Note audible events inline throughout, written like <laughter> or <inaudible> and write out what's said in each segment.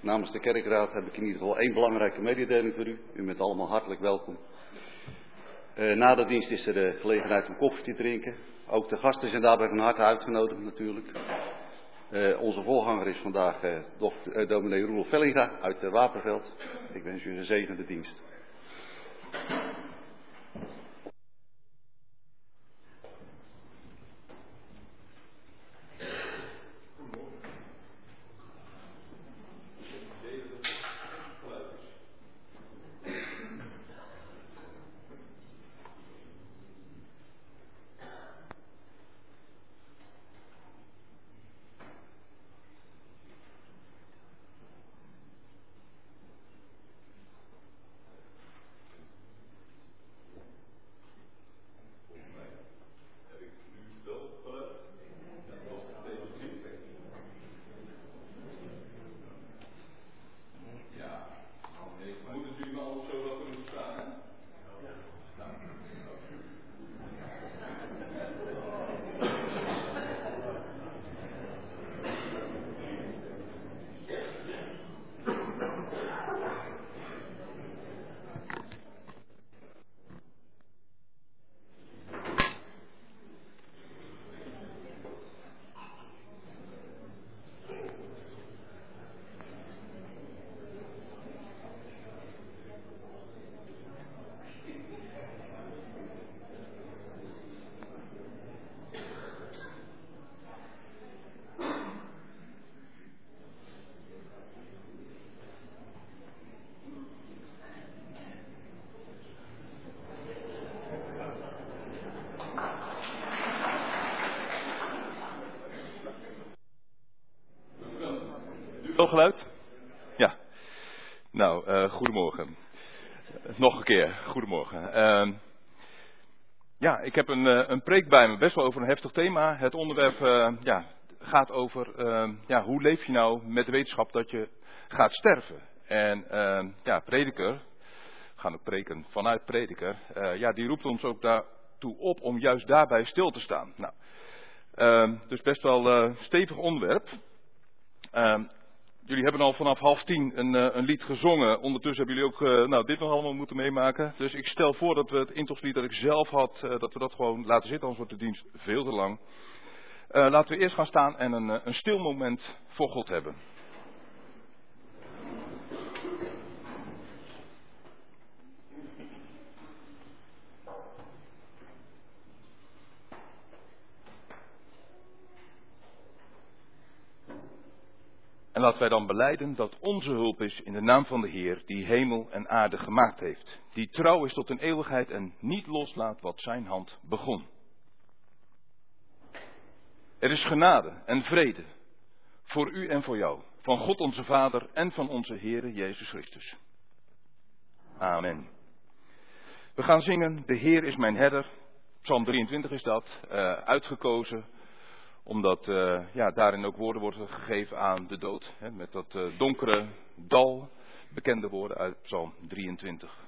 Namens de kerkraad heb ik in ieder geval één belangrijke mededeling voor u. U bent allemaal hartelijk welkom. Uh, na de dienst is er de gelegenheid om koffie te drinken. Ook de gasten zijn daarbij van harte uitgenodigd natuurlijk. Uh, onze voorganger is vandaag dokter, dominee Roelof Vellinga uit Wapenveld. Ik wens u een zegende dienst. Nou, uh, goedemorgen. Nog een keer, goedemorgen. Uh, ja, ik heb een, uh, een preek bij me, best wel over een heftig thema. Het onderwerp uh, ja, gaat over ja, hoe leef je nou met de wetenschap dat je gaat sterven. En ja, prediker, we gaan ook preken vanuit prediker, ja, die roept ons ook daartoe op om juist daarbij stil te staan. Nou, dus best wel stevig onderwerp. Jullie hebben al vanaf half tien een, uh, een lied gezongen. Ondertussen hebben jullie ook uh, nou, dit nog allemaal moeten meemaken. Dus ik stel voor dat we het intoslied dat ik zelf had, uh, dat we dat gewoon laten zitten, anders wordt de dienst veel te lang. laten we eerst gaan staan en een, een stil moment voor God hebben. Laten wij dan beleiden dat onze hulp is in de naam van de Heer, die hemel en aarde gemaakt heeft. Die trouw is tot een eeuwigheid en niet loslaat wat zijn hand begon. Er is genade en vrede voor u en voor jou, van God onze Vader en van onze Heer Jezus Christus. Amen. We gaan zingen, de Heer is mijn herder. Psalm 23 is dat, uh, uitgekozen omdat uh, ja, daarin ook woorden worden gegeven aan de dood. Hè, met dat uh, donkere dal, bekende woorden uit Psalm 23.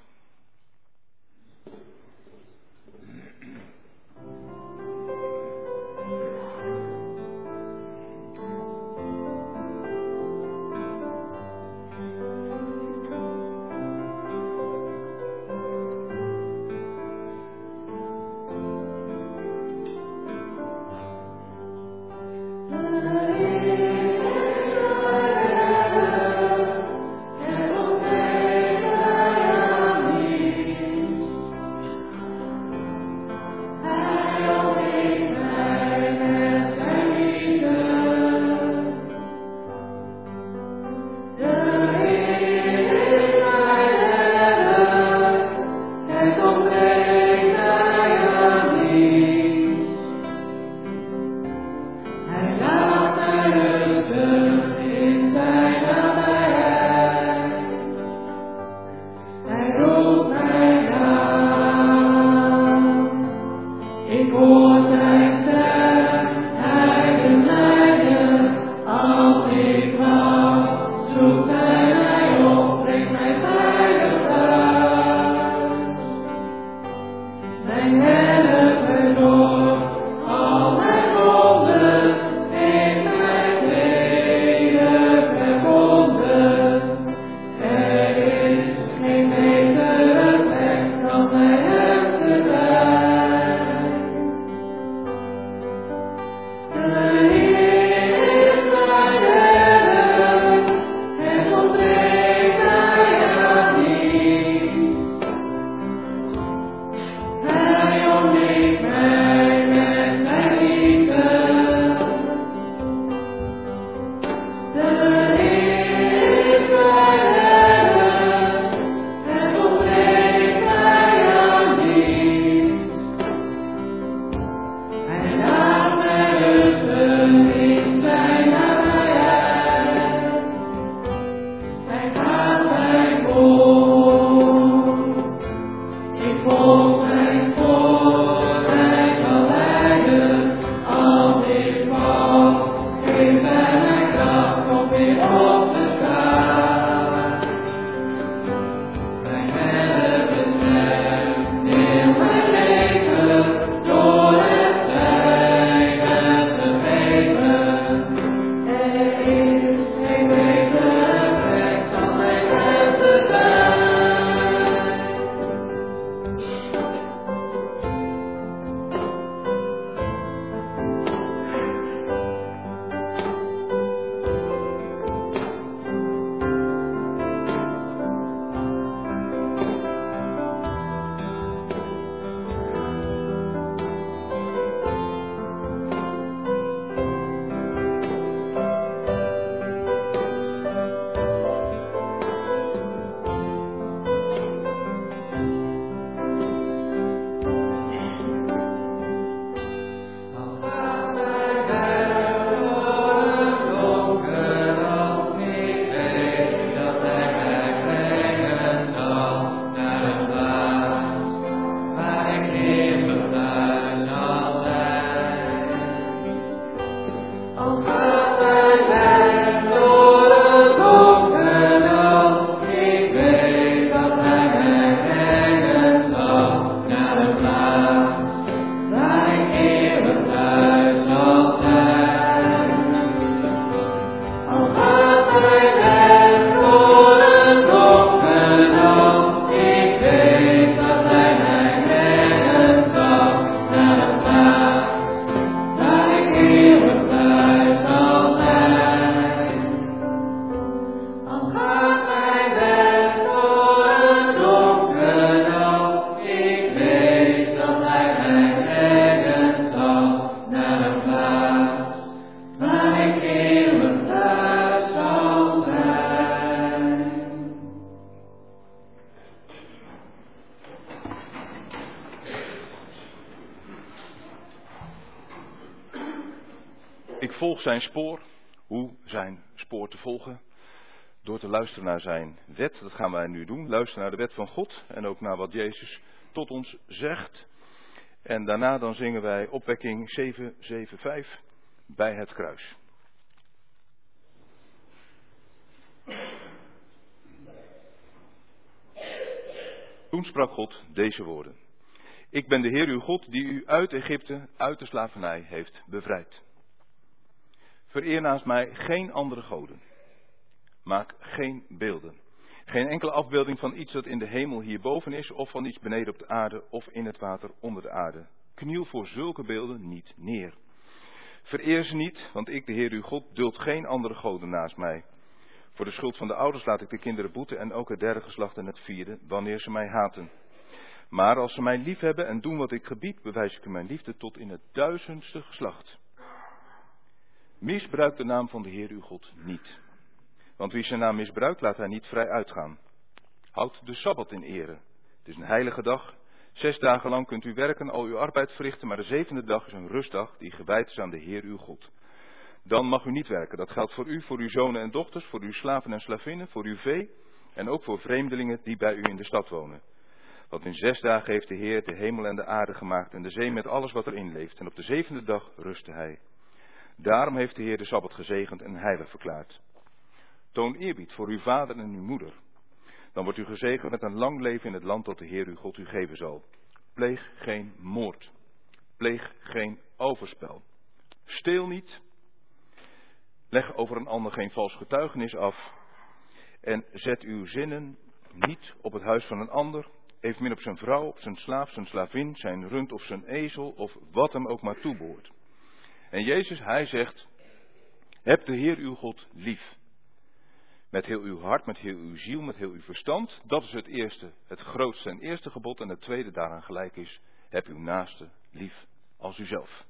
Zijn spoor. Hoe zijn spoor te volgen? Door te luisteren naar zijn wet. Dat gaan wij nu doen. Luisteren naar de wet van God. En ook naar wat Jezus tot ons zegt. En daarna dan zingen wij opwekking 775 bij het kruis. Toen sprak God deze woorden. Ik ben de Heer uw God die u uit Egypte, uit de slavernij heeft bevrijd. Vereer naast mij geen andere goden. Maak geen beelden. Geen enkele afbeelding van iets dat in de hemel hierboven is, of van iets beneden op de aarde, of in het water onder de aarde. Kniel voor zulke beelden niet neer. Vereer ze niet, want ik, de Heer uw God, duld geen andere goden naast mij. Voor de schuld van de ouders laat ik de kinderen boeten en ook het derde geslacht en het vierde, wanneer ze mij haten. Maar als ze mij lief hebben en doen wat ik gebied, bewijs ik mijn liefde tot in het duizendste geslacht. Misbruik de naam van de Heer uw God niet. Want wie zijn naam misbruikt, laat hij niet vrij uitgaan. Houd de Sabbat in ere. Het is een heilige dag. Zes dagen lang kunt u werken, al uw arbeid verrichten, maar de zevende dag is een rustdag die gewijd is aan de Heer uw God. Dan mag u niet werken. Dat geldt voor u, voor uw zonen en dochters, voor uw slaven en slavinnen, voor uw vee en ook voor vreemdelingen die bij u in de stad wonen. Want in zes dagen heeft de Heer de hemel en de aarde gemaakt en de zee met alles wat erin leeft. En op de zevende dag rustte hij. Daarom heeft de Heer de Sabbat gezegend en heilig verklaard. Toon eerbied voor uw vader en uw moeder. Dan wordt u gezegend met een lang leven in het land dat de Heer uw God u geven zal. Pleeg geen moord. Pleeg geen overspel. Steel niet. Leg over een ander geen vals getuigenis af. En zet uw zinnen niet op het huis van een ander, evenmin op zijn vrouw, op zijn slaaf, zijn slavin, zijn rund of zijn ezel of wat hem ook maar toebehoort. En Jezus, hij zegt, heb de Heer uw God lief. Met heel uw hart, met heel uw ziel, met heel uw verstand. Dat is het eerste, het grootste en eerste gebod. En het tweede daaraan gelijk is, heb uw naaste lief als uzelf.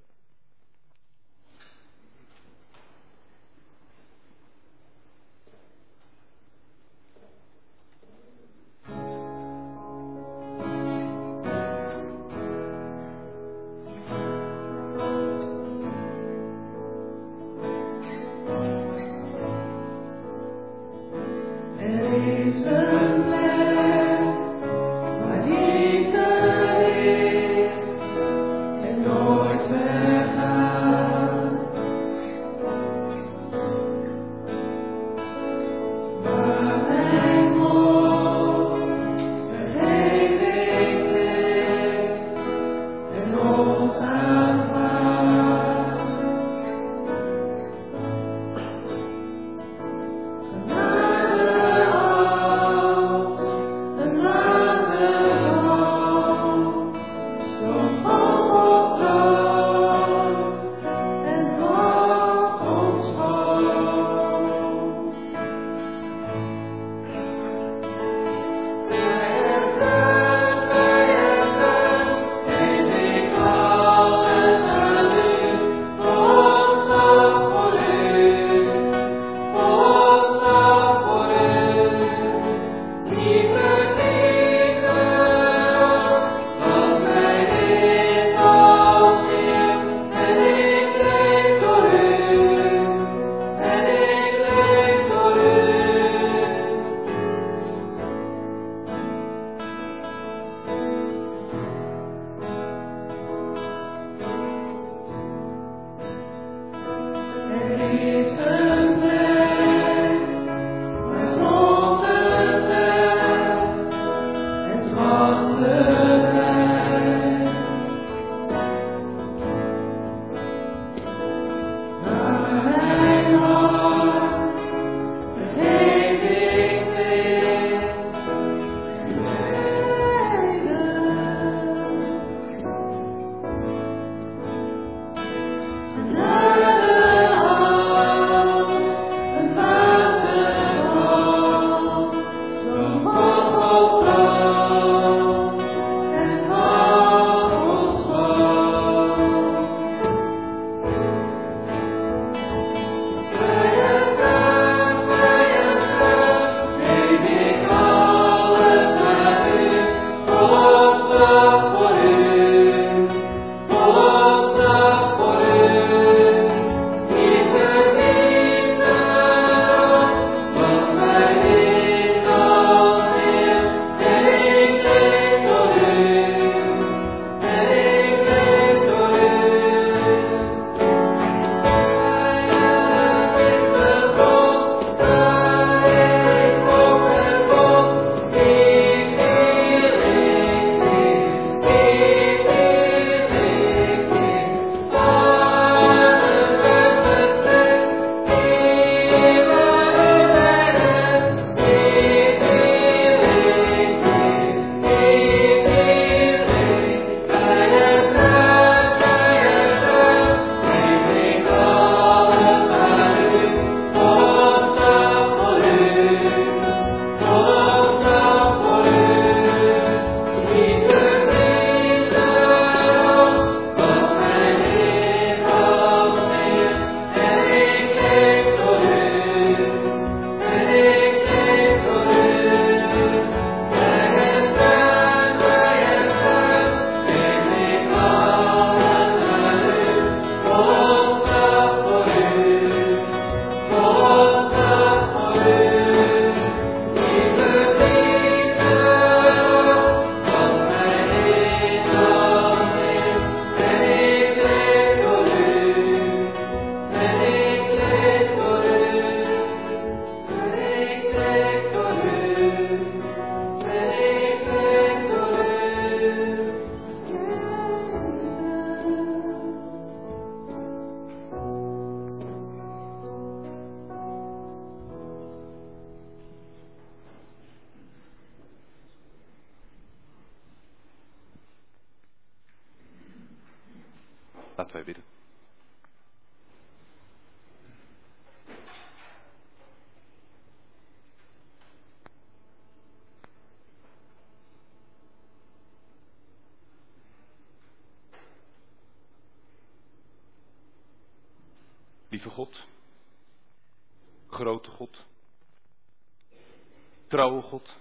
Trouwe God,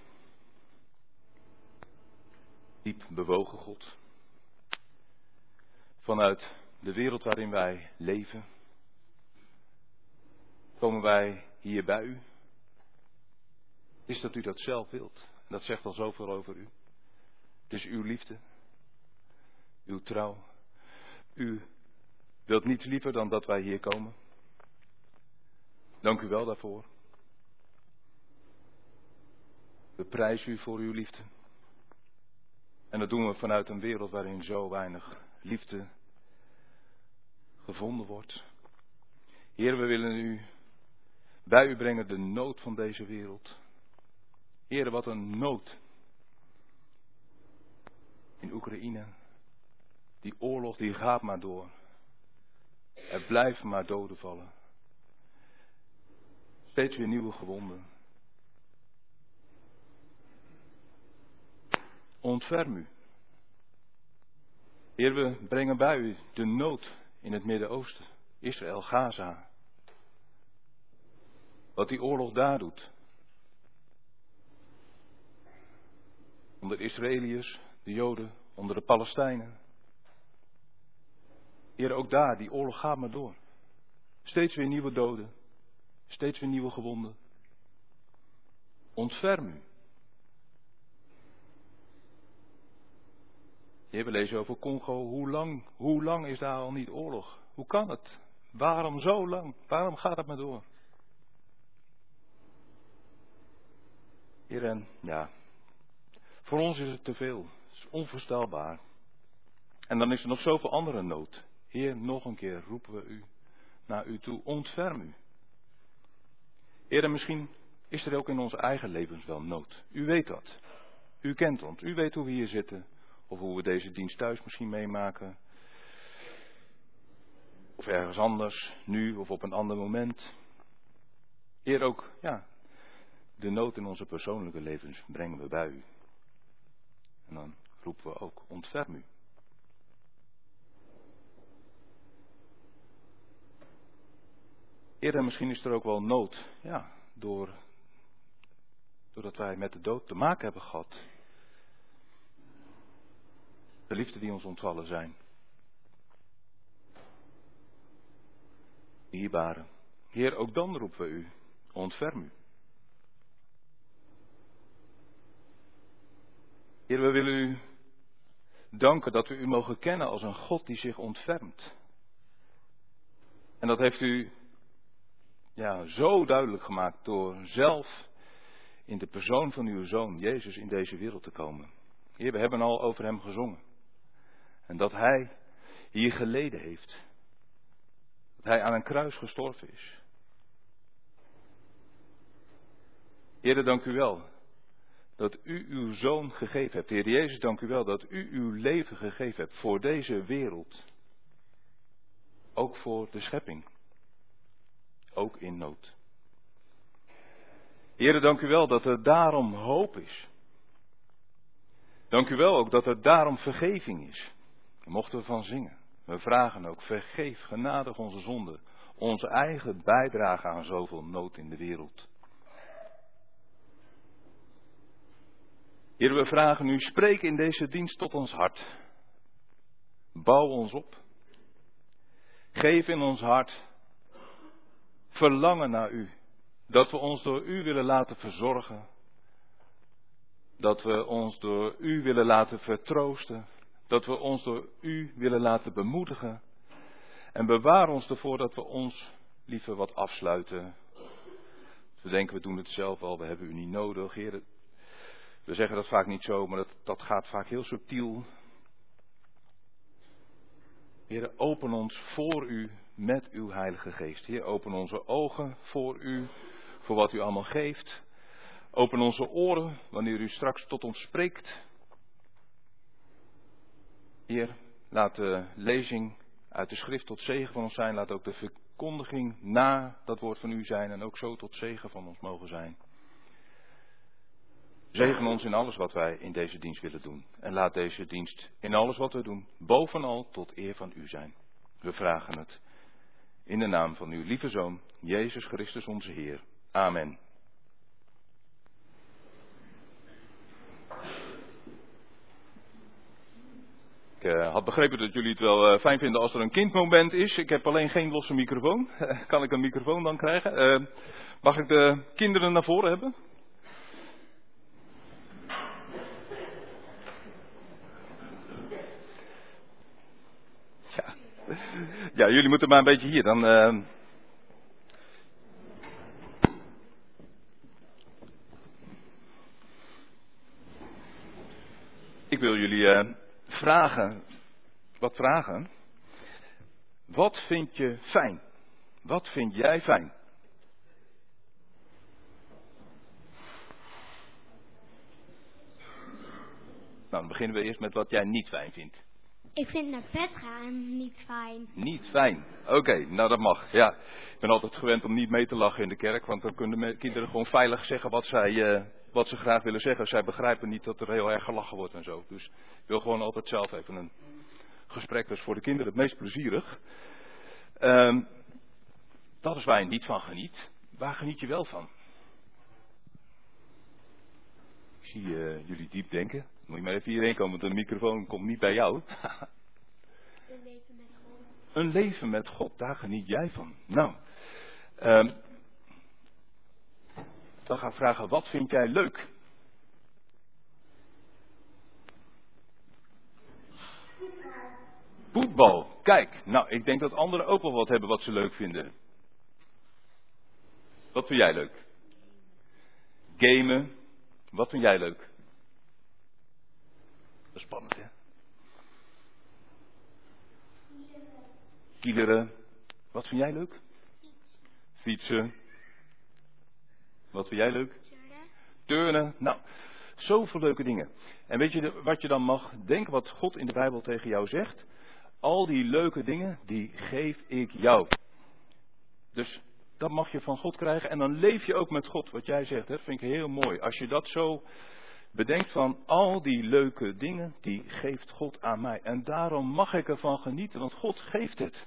diep bewogen God, vanuit de wereld waarin wij leven, komen wij hier bij u. Is dat u dat zelf wilt? Dat zegt al zoveel over u. Is uw liefde, uw trouw. U wilt niets liever dan dat wij hier komen. Dank u wel daarvoor. We prijzen u voor uw liefde. En dat doen we vanuit een wereld waarin zo weinig liefde gevonden wordt. Heer, we willen u bij u brengen de nood van deze wereld. Heer, wat een nood. In Oekraïne. Die oorlog die gaat maar door. Er blijven maar doden vallen. Steeds weer nieuwe gewonden. Ontferm u. Heer, we brengen bij u de nood in het Midden-Oosten, Israël, Gaza. Wat die oorlog daar doet. Onder de Israëliërs, de Joden, onder de Palestijnen. Heer, ook daar, die oorlog gaat maar door. Steeds weer nieuwe doden, steeds weer nieuwe gewonden. Ontferm u. Heer, we lezen over Congo. Hoe lang, hoe lang is daar al niet oorlog? Hoe kan het? Waarom zo lang? Waarom gaat het maar door? Heer, en ja, voor ons is het te veel. Het is onvoorstelbaar. En dan is er nog zoveel andere nood. Heer, nog een keer roepen we u naar u toe. Ontferm u. Heer, misschien is er ook in onze eigen levens wel nood. U weet dat. U kent ons. U weet hoe we hier zitten. Of hoe we deze dienst thuis misschien meemaken. Of ergens anders, nu of op een ander moment. Eer ook, ja, de nood in onze persoonlijke levens brengen we bij u. En dan roepen we ook, ontferm u. Eerder misschien is er ook wel nood, ja, door, doordat wij met de dood te maken hebben gehad. De liefde die ons ontvallen zijn. Dierbare. Heer, ook dan roepen we u. Ontferm u. Heer, we willen u danken dat we u mogen kennen als een God die zich ontfermt. En dat heeft u ja, zo duidelijk gemaakt door zelf in de persoon van uw zoon Jezus in deze wereld te komen. Heer, we hebben al over hem gezongen. En dat hij hier geleden heeft. Dat hij aan een kruis gestorven is. Heer, dank u wel dat u uw zoon gegeven hebt. Heer Jezus, dank u wel dat u uw leven gegeven hebt voor deze wereld. Ook voor de schepping. Ook in nood. Heer, dank u wel dat er daarom hoop is. Dank u wel ook dat er daarom vergeving is. Mochten we van zingen. We vragen ook, vergeef genadig onze zonden, onze eigen bijdrage aan zoveel nood in de wereld. Heer, we vragen u, spreek in deze dienst tot ons hart. Bouw ons op. Geef in ons hart verlangen naar u. Dat we ons door u willen laten verzorgen. Dat we ons door u willen laten vertroosten. Dat we ons door u willen laten bemoedigen. En bewaar ons ervoor dat we ons liever wat afsluiten. We denken, we doen het zelf al, we hebben u niet nodig. Heer, we zeggen dat vaak niet zo, maar dat, dat gaat vaak heel subtiel. Heer, open ons voor u met uw Heilige Geest. Heer, open onze ogen voor u, voor wat u allemaal geeft. Open onze oren wanneer u straks tot ons spreekt. Heer, laat de lezing uit de schrift tot zegen van ons zijn. Laat ook de verkondiging na dat woord van u zijn en ook zo tot zegen van ons mogen zijn. Zegen ons in alles wat wij in deze dienst willen doen. En laat deze dienst in alles wat we doen, bovenal tot eer van u zijn. We vragen het. In de naam van uw lieve Zoon, Jezus Christus onze Heer. Amen. Ik uh, had begrepen dat jullie het wel uh, fijn vinden als er een kindmoment is. Ik heb alleen geen losse microfoon. <laughs> kan ik een microfoon dan krijgen? Uh, mag ik de kinderen naar voren hebben? Ja. ja, jullie moeten maar een beetje hier. Dan, ik wil jullie vragen, wat vragen. Wat vind je fijn? Wat vind jij fijn? Nou, dan beginnen we eerst met wat jij niet fijn vindt. Ik vind naar bed gaan niet fijn. Niet fijn. Oké, okay, nou dat mag. Ja, ik ben altijd gewend om niet mee te lachen in de kerk, want dan kunnen kinderen gewoon veilig zeggen wat zij, uh, wat ze graag willen zeggen. Zij begrijpen niet dat er heel erg gelachen wordt en zo. Dus ik wil gewoon altijd zelf even een gesprek. Dat is voor de kinderen het meest plezierig. Um, dat is waar je niet van geniet. Waar geniet je wel van? Ik zie uh, jullie diep denken. Moet je maar even hierheen komen, want de microfoon komt niet bij jou. <laughs> Een leven met God. Een leven met God, daar geniet jij van. Nou, um, dan ga ik vragen, wat vind jij leuk? Voetbal. Kijk, nou, ik denk dat anderen ook wel wat hebben wat ze leuk vinden. Wat vind jij leuk? Gamen. Wat vind jij leuk? Dat is spannend, hè? Kieleren. Wat vind jij leuk? Fietsen. Wat vind jij leuk? Turnen. Turnen. Nou, zoveel leuke dingen. En weet je wat je dan mag? Denk wat God in de Bijbel tegen jou zegt. Al die leuke dingen, die geef ik jou. Dus dat mag je van God krijgen. En dan leef je ook met God, wat jij zegt. Dat vind ik heel mooi. Als je dat zo bedenkt van al die leuke dingen, die geeft God aan mij. En daarom mag ik ervan genieten, want God geeft het.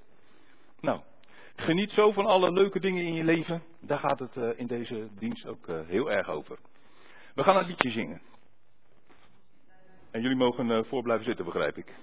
Nou, geniet zo van alle leuke dingen in je leven. Daar gaat het uh, in deze dienst ook uh, heel erg over. We gaan een liedje zingen. En jullie mogen uh, voor blijven zitten, begrijp ik.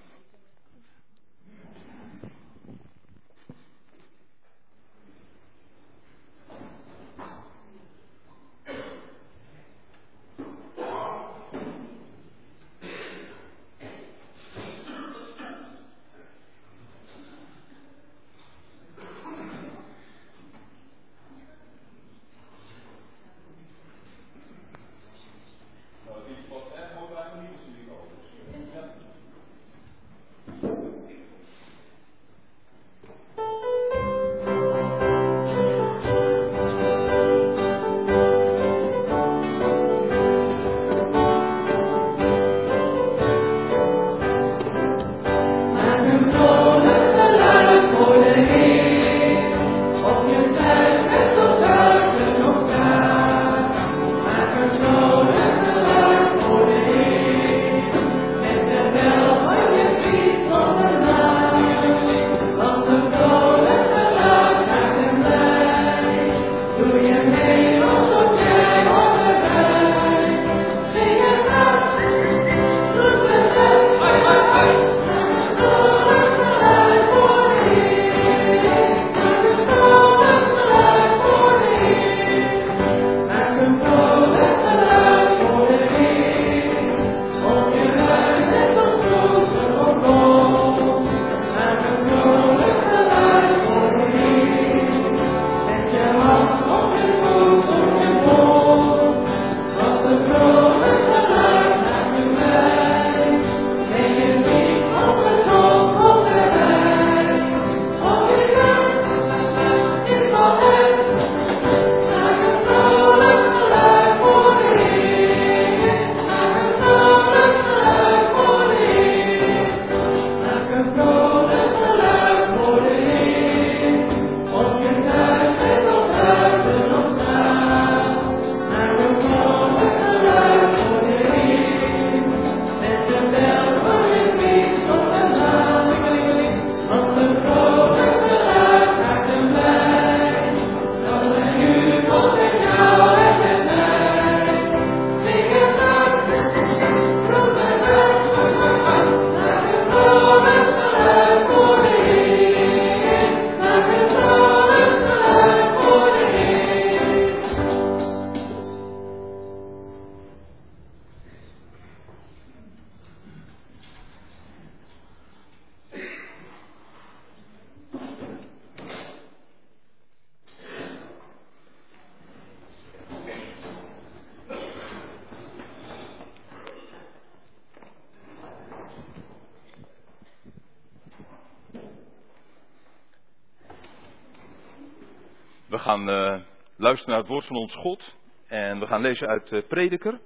Luisteren naar het woord van ons God. En we gaan lezen uit Prediker.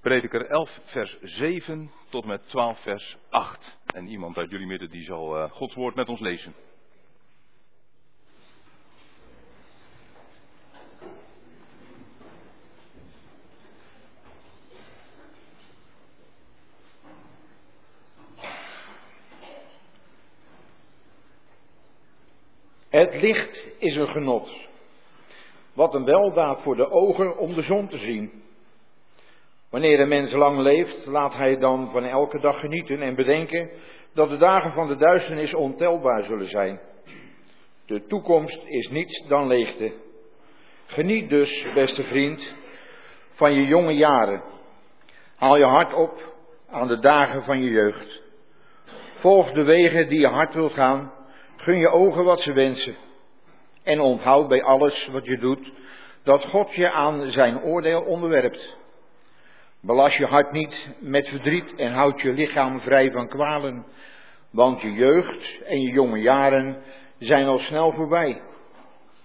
Prediker 11, vers 7 tot met 12, vers 8. En iemand uit jullie midden die zal uh, Gods woord met ons lezen. Het licht is een genot. Wat een weldaad voor de ogen om de zon te zien. Wanneer een mens lang leeft, laat hij dan van elke dag genieten en bedenken dat de dagen van de duisternis ontelbaar zullen zijn. De toekomst is niets dan leegte. Geniet dus, beste vriend, van je jonge jaren. Haal je hart op aan de dagen van je jeugd. Volg de wegen die je hart wilt gaan Gun je ogen wat ze wensen. En onthoud bij alles wat je doet dat God je aan zijn oordeel onderwerpt. Belast je hart niet met verdriet en houd je lichaam vrij van kwalen, want je jeugd en je jonge jaren zijn al snel voorbij.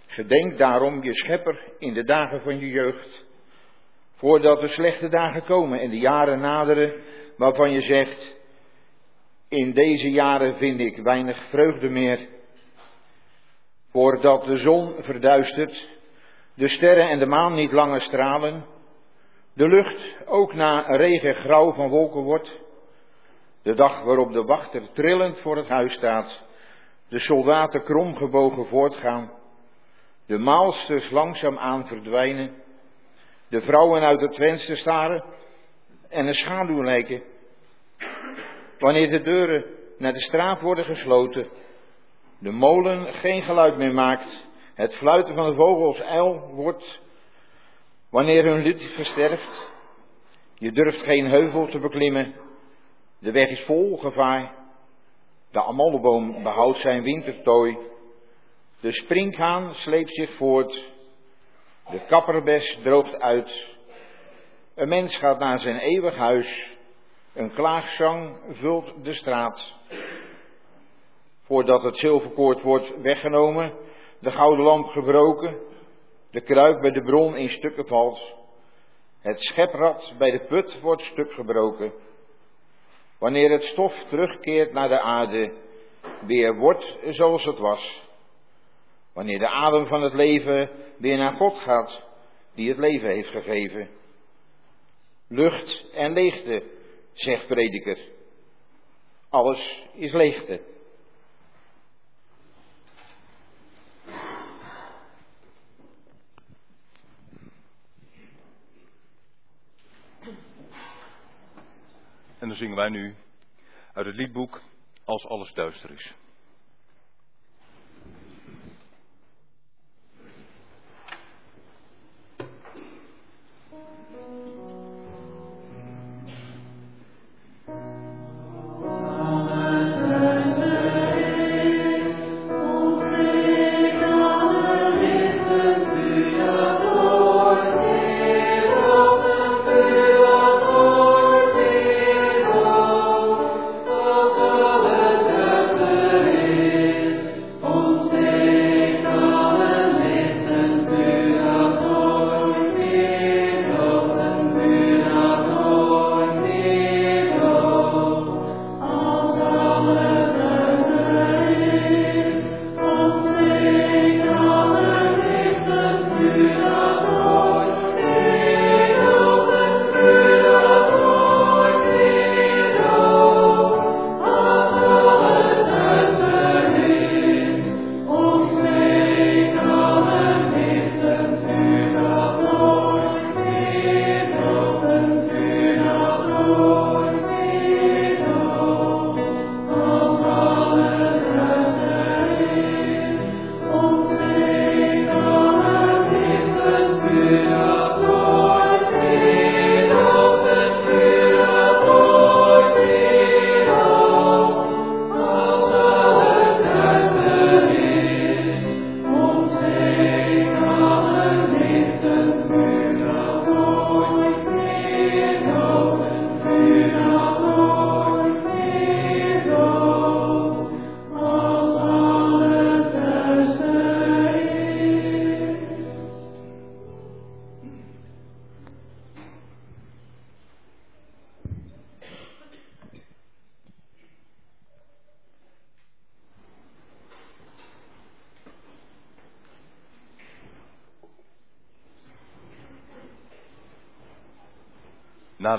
Gedenk daarom je schepper in de dagen van je jeugd, voordat de slechte dagen komen en de jaren naderen waarvan je zegt, in deze jaren vind ik weinig vreugde meer. Voordat de zon verduistert, de sterren en de maan niet langer stralen, de lucht ook na regen grauw van wolken wordt, de dag waarop de wachter trillend voor het huis staat, de soldaten kromgebogen voortgaan, de maalsters langzaam aan verdwijnen, de vrouwen uit het venster staren en een schaduw lijken. Wanneer de deuren naar de straat worden gesloten, de molen geen geluid meer maakt, het fluiten van de vogels ijl wordt, wanneer hun lied versterft, je durft geen heuvel te beklimmen, de weg is vol gevaar, de amandelboom behoudt zijn wintertooi, de sprinkhaan sleept zich voort, de kapperbes droogt uit, een mens gaat naar zijn eeuwig huis, een klaagzang vult de straat. Voordat het zilverkoord wordt weggenomen, de gouden lamp gebroken, de kruik bij de bron in stukken valt, het scheprad bij de put wordt stuk gebroken. Wanneer het stof terugkeert naar de aarde, weer wordt zoals het was. Wanneer de adem van het leven weer naar God gaat, die het leven heeft gegeven. Lucht en leegte zegt prediker. Alles is leegte. En dan zingen wij nu uit het liedboek Als alles duister is.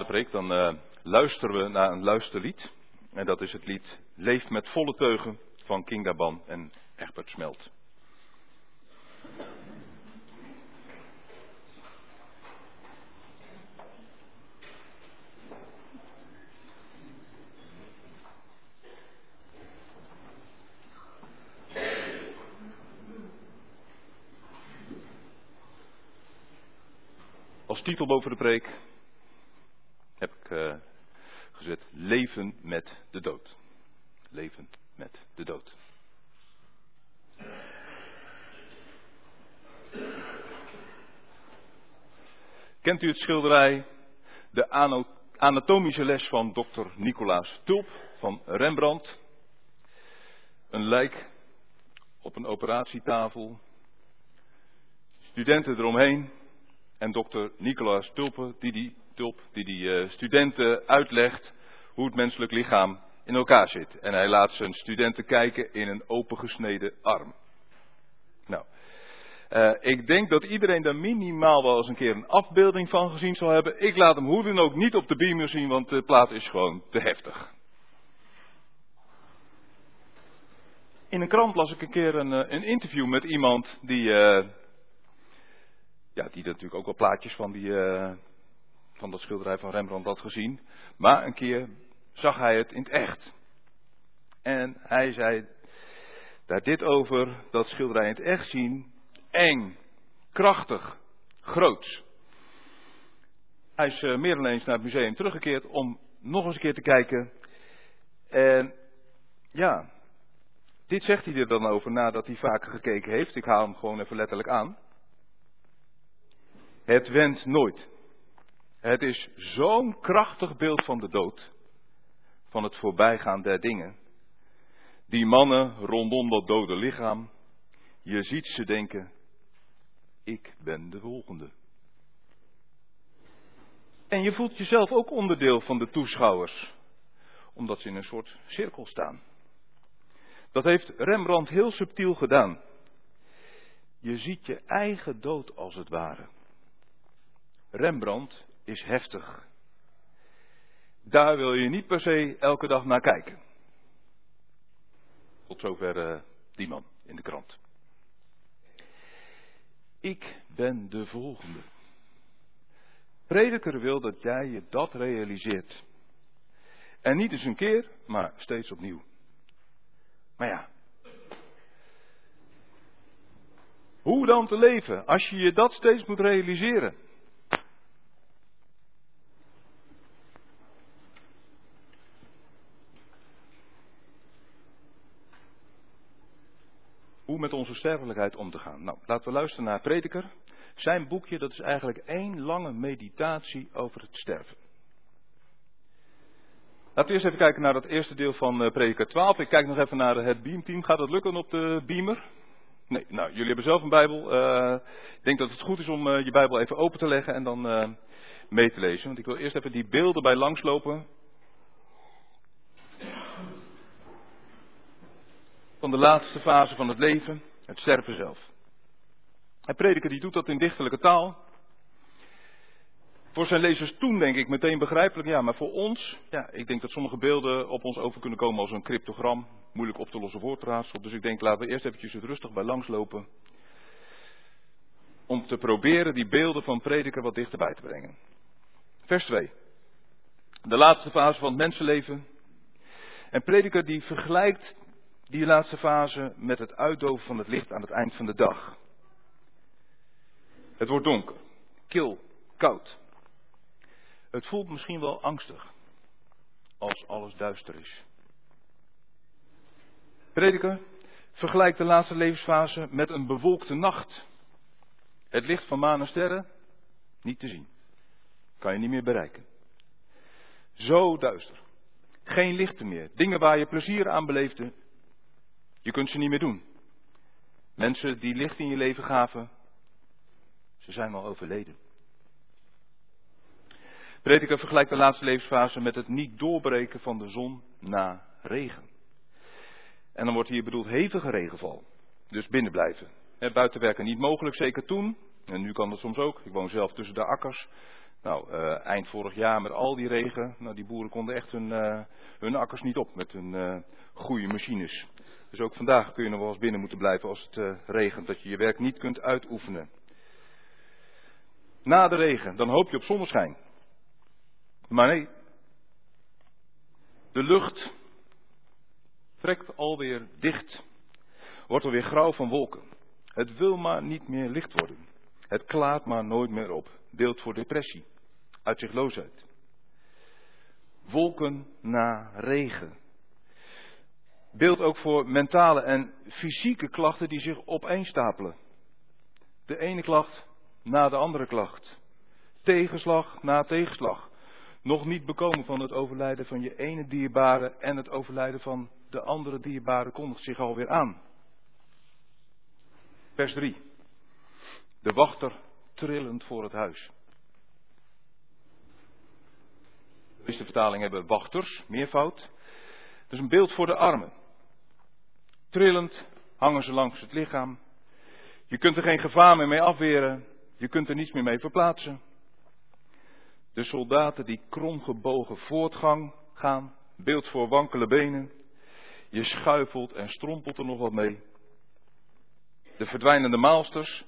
Dan uh, luisteren we naar een luisterlied. En dat is het lied Leef met volle teugen van King Daban en Egbert Smelt. Als titel boven de preek heb ik uh, gezet leven met de dood. Leven met de dood. Kent u het schilderij De anatomische les van dokter Nicolaas Tulp van Rembrandt? Een lijk op een operatietafel. Studenten eromheen. En dokter Nicolaas Tulpen die die Tulp die die uh, studenten uitlegt hoe het menselijk lichaam in elkaar zit. En hij laat zijn studenten kijken in een opengesneden arm. Nou, uh, ik denk dat iedereen daar minimaal wel eens een keer een afbeelding van gezien zal hebben. Ik laat hem hoe dan ook niet op de beamer zien, want de plaat is gewoon te heftig. In een krant las ik een keer een, eh, een interview met iemand die, ja, die natuurlijk ook wel plaatjes van die, van dat schilderij van Rembrandt had gezien. Maar een keer zag hij het in het echt. En hij zei daar dit over, dat schilderij in het echt zien, eng, krachtig, groots. Hij is uh, meer dan eens naar het museum teruggekeerd om nog eens een keer te kijken. En ja, dit zegt hij er dan over nadat hij vaker gekeken heeft. Ik haal hem gewoon even letterlijk aan. Het wendt nooit. Het is zo'n krachtig beeld van de dood, van het voorbijgaan der dingen. Die mannen rondom dat dode lichaam, je ziet ze denken, ik ben de volgende. En je voelt jezelf ook onderdeel van de toeschouwers, omdat ze in een soort cirkel staan. Dat heeft Rembrandt heel subtiel gedaan. Je ziet je eigen dood als het ware. Rembrandt is heftig. Daar wil je niet per se elke dag naar kijken. Tot zover uh, die man in de krant. Ik ben de volgende. Prediker wil dat jij je dat realiseert. En niet eens een keer, maar steeds opnieuw. Maar ja. Hoe dan te leven als je je dat steeds moet realiseren? Met onze sterfelijkheid om te gaan. Nou, laten we luisteren naar Prediker. Zijn boekje, dat is eigenlijk één lange meditatie over het sterven. Laten we eerst even kijken naar dat eerste deel van uh, Prediker 12. Ik kijk nog even naar het beamteam. Gaat dat lukken op de beamer? Nee, nou, jullie hebben zelf een Bijbel. Uh, ik denk dat het goed is om uh, je Bijbel even open te leggen en dan mee te lezen. Want ik wil eerst even die beelden bij langslopen. Van de laatste fase van het leven, het sterven zelf. En prediker die doet dat in dichterlijke taal. Voor zijn lezers toen denk ik meteen begrijpelijk, ja, maar voor ons, ja, ik denk dat sommige beelden op ons over kunnen komen als een cryptogram, moeilijk op te lossen woordraadsel. Dus ik denk, laten we eerst eventjes het rustig bij langslopen. Om te proberen die beelden van prediker wat dichterbij te brengen. Vers 2. De laatste fase van het mensenleven. En prediker die vergelijkt die laatste fase met het uitdoven van het licht aan het eind van de dag. Het wordt donker, kil, koud. Het voelt misschien wel angstig als alles duister is. Prediker vergelijkt de laatste levensfase met een bewolkte nacht. Het licht van maan en sterren niet te zien. Kan je niet meer bereiken. Zo duister. Geen lichten meer. Dingen waar je plezier aan beleefde, je kunt ze niet meer doen. Mensen die licht in je leven gaven, ze zijn al overleden. Prediker vergelijkt de laatste levensfase met het niet doorbreken van de zon na regen. En dan wordt hier bedoeld hevige regenval. Dus binnen blijven. buiten werken niet mogelijk, zeker toen. En nu kan dat soms ook. Ik woon zelf tussen de akkers. Nou, uh, eind vorig jaar met al die regen, nou die boeren konden echt hun, uh, hun akkers niet op met hun uh, goede machines. Dus ook vandaag kun je nog wel eens binnen moeten blijven als het regent, dat je je werk niet kunt uitoefenen. Na de regen, dan hoop je op zonneschijn. Maar nee, de lucht trekt alweer dicht, wordt alweer grauw van wolken. Het wil maar niet meer licht worden. Het klaart maar nooit meer op. Beeld voor depressie, uitzichtloosheid. Wolken na regen. Beeld ook voor mentale en fysieke klachten die zich opeenstapelen. De ene klacht na de andere klacht. Tegenslag na tegenslag. Nog niet bekomen van het overlijden van je ene dierbare en het overlijden van de andere dierbare kondigt zich alweer aan. Vers 3. De wachter trillend voor het huis. De meeste vertalingen hebben wachters, meervoud. Dat is een beeld voor de armen. Trillend hangen ze langs het lichaam. Je kunt er geen gevaar meer mee afweren. Je kunt er niets meer mee verplaatsen. De soldaten die kromgebogen voortgang gaan, beeld voor wankele benen. Je schuifelt en strompelt er nog wat mee. De verdwijnende maalsters,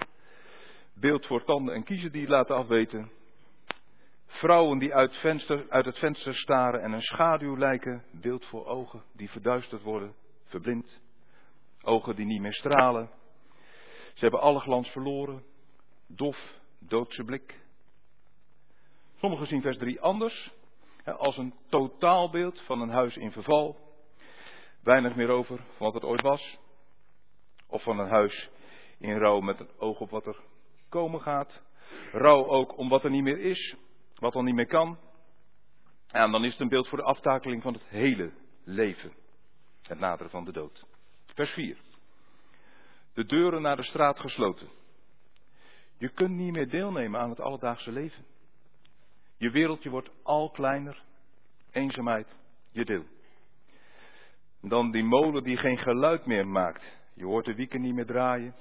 beeld voor tanden en kiezen die laten afweten. Vrouwen die uit, venster, uit het venster staren en een schaduw lijken, beeld voor ogen die verduisterd worden, verblind. Ogen die niet meer stralen. Ze hebben alle glans verloren, dof, doodse blik. Sommigen zien vers 3 anders, als een totaalbeeld van een huis in verval. Weinig meer over van wat het ooit was. Of van een huis in rouw met het oog op wat er komen gaat. Rouw ook om wat er niet meer is, wat al niet meer kan. En dan is het een beeld voor de aftakeling van het hele leven. Het naderen van de dood. Vers 4. De deuren naar de straat gesloten. Je kunt niet meer deelnemen aan het alledaagse leven. Je wereldje wordt al kleiner. Eenzaamheid, je deel. Dan die molen die geen geluid meer maakt. Je hoort de wieken niet meer draaien.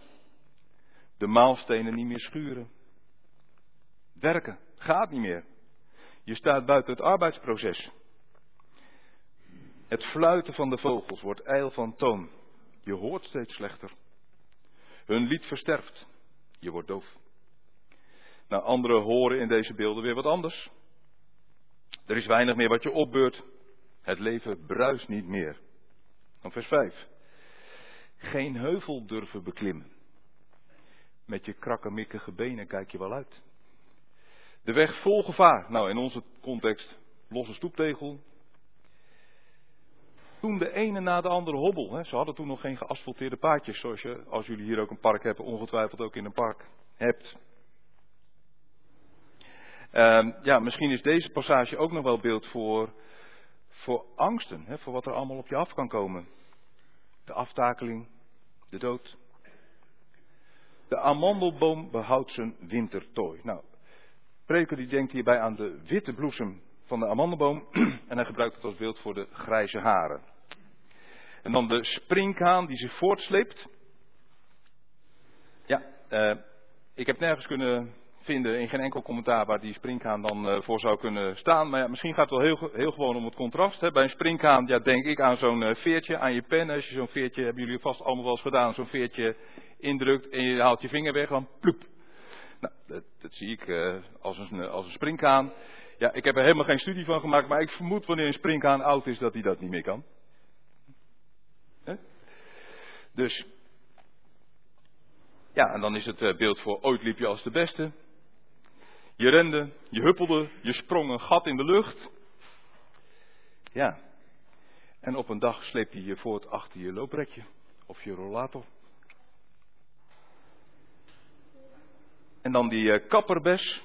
De maalstenen niet meer schuren. Werken gaat niet meer. Je staat buiten het arbeidsproces. Het fluiten van de vogels wordt ijl van toon. Je hoort steeds slechter. Hun lied versterft. Je wordt doof. Nou, anderen horen in deze beelden weer wat anders. Er is weinig meer wat je opbeurt. Het leven bruist niet meer. Dan vers 5. Geen heuvel durven beklimmen. Met je krakkemikkige benen kijk je wel uit. De weg vol gevaar. Nou, in onze context losse stoeptegel. Toen de ene na de andere hobbel. Hè. Ze hadden toen nog geen geasfalteerde paadjes. Zoals je, als jullie hier ook een park hebben, ongetwijfeld ook in een park hebt. Um, ja, misschien is deze passage ook nog wel beeld voor, voor angsten. Hè, voor wat er allemaal op je af kan komen. De aftakeling, de dood. De amandelboom behoudt zijn wintertooi. Nou, Preker die denkt hierbij aan de witte bloesem van de amandelboom <clears throat> en hij gebruikt het als beeld voor de grijze haren. En dan de sprinkhaan die zich voortsleept. Ja, uh, ik heb nergens kunnen vinden in geen enkel commentaar waar die springhaan dan uh, voor zou kunnen staan. Maar ja, misschien gaat het wel heel, heel gewoon om het contrast. Hè. Bij een springhaan ja, denk ik aan zo'n uh, veertje, aan je pen. Als je zo'n veertje, hebben jullie vast allemaal wel eens gedaan, zo'n veertje indrukt en je haalt je vinger weg, dan ploep. Nou, dat, dat zie ik als, een, als een springhaan. Ja, ik heb er helemaal geen studie van gemaakt, maar ik vermoed wanneer een springhaan oud is dat hij dat niet meer kan. Dus, ja, en dan is het beeld voor ooit liep je als de beste. Je rende, je huppelde, je sprong een gat in de lucht. Ja. En op een dag sleep je je voort achter je looprekje of je rollator. En dan die uh, kapperbes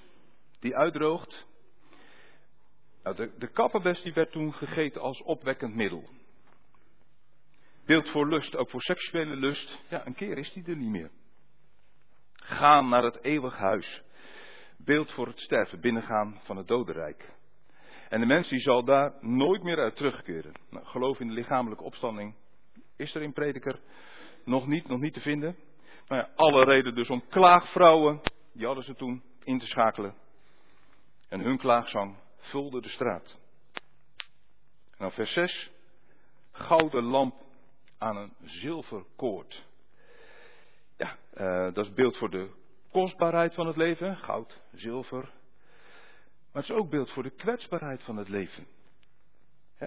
die uitdroogt. Nou, de, de kapperbes die werd toen gegeten als opwekkend middel. Beeld voor lust, ook voor seksuele lust. Ja, een keer is die er niet meer. Gaan naar het eeuwig huis beeld voor het sterven, binnengaan van het dodenrijk. En de mens die zal daar nooit meer uit terugkeren. Nou, geloof in de lichamelijke opstanding is er in prediker nog niet, nog niet te vinden. Nou ja, alle reden dus om klaagvrouwen, die hadden ze toen, in te schakelen. En hun klaagzang vulde de straat. Dan vers 6. Gouden lamp aan een zilverkoord. Ja, uh, dat is beeld voor de kostbaarheid van het leven. Goud, zilver. Maar het is ook beeld voor de kwetsbaarheid van het leven.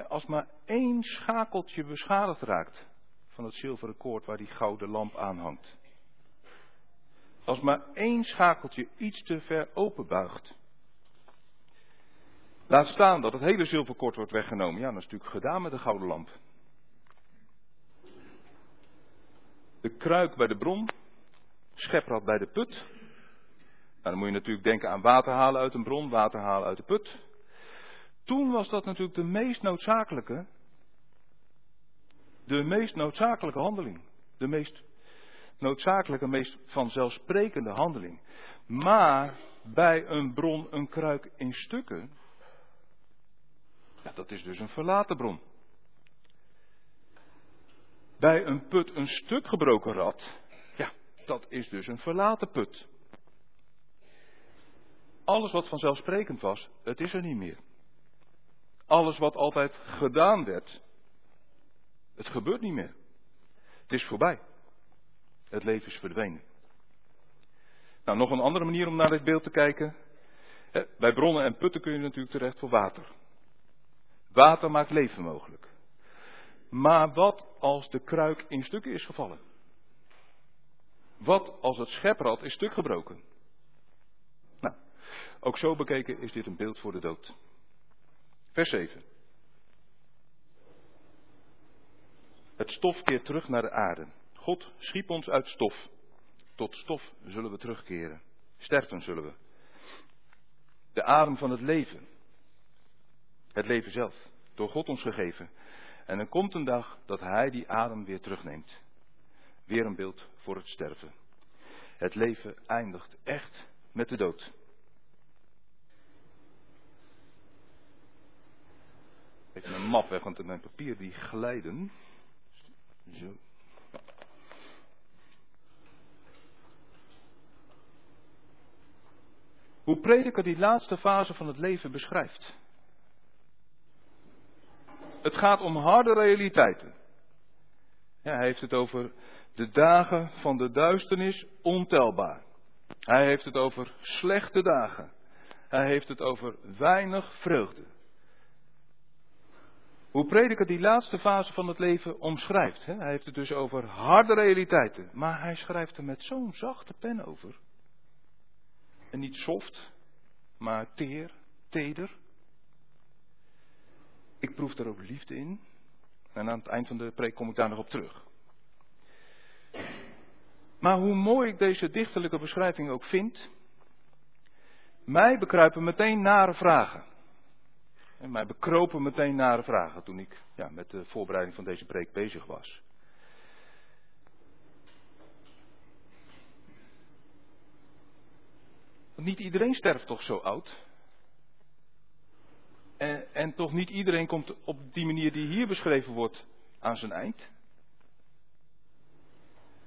als maar één schakeltje beschadigd raakt van het zilveren koord waar die gouden lamp aan hangt. Als maar één schakeltje iets te ver openbuigt. Laat staan dat het hele zilverkoord wordt weggenomen. Ja, dat is natuurlijk gedaan met de gouden lamp. De kruik bij de bron, scheprad bij de put. Nou, dan moet je natuurlijk denken aan water halen uit een bron, water halen uit de put. Toen was dat natuurlijk de meest noodzakelijke, de meest noodzakelijke handeling. De meest noodzakelijke, meest vanzelfsprekende handeling. Maar bij een bron een kruik in stukken, ja, dat is dus een verlaten bron. Bij een put een stuk gebroken rad, ja, dat is dus een verlaten put. Alles wat vanzelfsprekend was, het is er niet meer. Alles wat altijd gedaan werd, het gebeurt niet meer. Het is voorbij. Het leven is verdwenen. Nou, nog een andere manier om naar dit beeld te kijken. Bij bronnen en putten kun je natuurlijk terecht voor water. Water maakt leven mogelijk. Maar wat als de kruik in stukken is gevallen? Wat als het scheprad is stuk gebroken? Nou, ook zo bekeken is dit een beeld voor de dood. Vers 7. Het stof keert terug naar de aarde. God schiep ons uit stof. Tot stof zullen we terugkeren. Sterven zullen we. De adem van het leven. Het leven zelf. Door God ons gegeven. En er komt een dag dat Hij die adem weer terugneemt. Weer een beeld voor het sterven. Het leven eindigt echt met de dood. Even mijn map weg, want mijn papier die glijden. Zo. Hoe prediker die laatste fase van het leven beschrijft. Het gaat om harde realiteiten. Hij heeft het over de dagen van de duisternis ontelbaar. Hij heeft het over slechte dagen. Hij heeft het over weinig vreugde. Hoe prediker die laatste fase van het leven omschrijft. Hè? Hij heeft het dus over harde realiteiten. Maar hij schrijft er met zo'n zachte pen over. En niet soft, maar teer, teder. Ik proef daar ook liefde in. En aan het eind van de preek kom ik daar nog op terug. Maar hoe mooi ik deze dichterlijke beschrijving ook vind, mij bekruipen meteen nare vragen. En mij bekropen meteen nare vragen toen ik ja, met de voorbereiding van deze preek bezig was. niet iedereen sterft toch zo oud? En, en, toch niet iedereen komt op die manier die hier beschreven wordt aan zijn eind?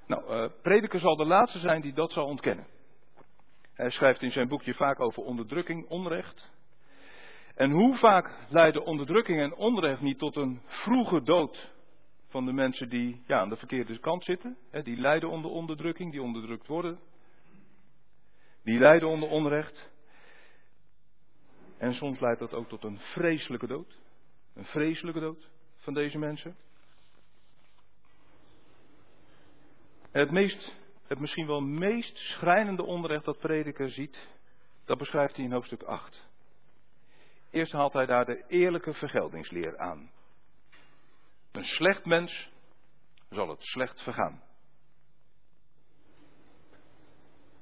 Nou, uh, prediker zal de laatste zijn die dat zal ontkennen. Hij schrijft in zijn boekje vaak over onderdrukking, onrecht. En hoe vaak leiden onderdrukking en onrecht niet tot een vroege dood van de mensen die ja, aan de verkeerde kant zitten? Hè, die lijden onder onderdrukking, die onderdrukt worden. Die lijden onder onrecht. En soms leidt dat ook tot een vreselijke dood. Een vreselijke dood van deze mensen. het, meest, het misschien wel meest schrijnende onrecht dat prediker ziet, dat beschrijft hij in hoofdstuk 8. Eerst haalt hij daar de eerlijke vergeldingsleer aan. Een slecht mens zal het slecht vergaan.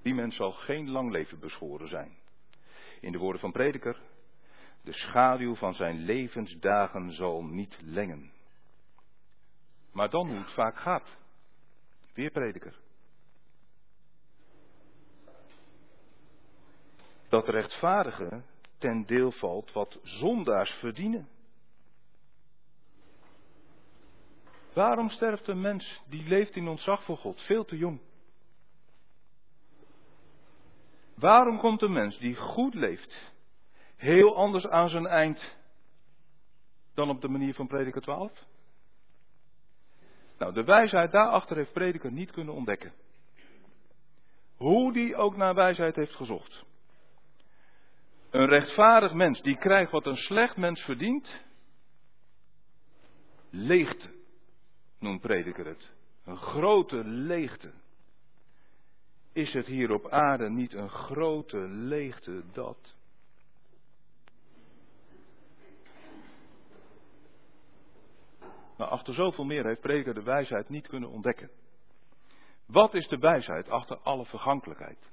Die mens zal geen lang leven beschoren zijn. In de woorden van prediker, de schaduw van zijn levensdagen zal niet lengen. Maar dan hoe het vaak gaat. Weer prediker. Dat rechtvaardige ten deel valt wat zondaars verdienen. Waarom sterft een mens die leeft in ontzag voor God veel te jong? Waarom komt een mens die goed leeft heel anders aan zijn eind dan op de manier van prediker 12? Nou, de wijsheid daarachter heeft prediker niet kunnen ontdekken. Hoe die ook naar wijsheid heeft gezocht. Een rechtvaardig mens die krijgt wat een slecht mens verdient. Leegte, noemt prediker het. Een grote leegte. Is het hier op aarde niet een grote leegte dat? Maar achter zoveel meer heeft prediker de wijsheid niet kunnen ontdekken. Wat is de wijsheid achter alle vergankelijkheid?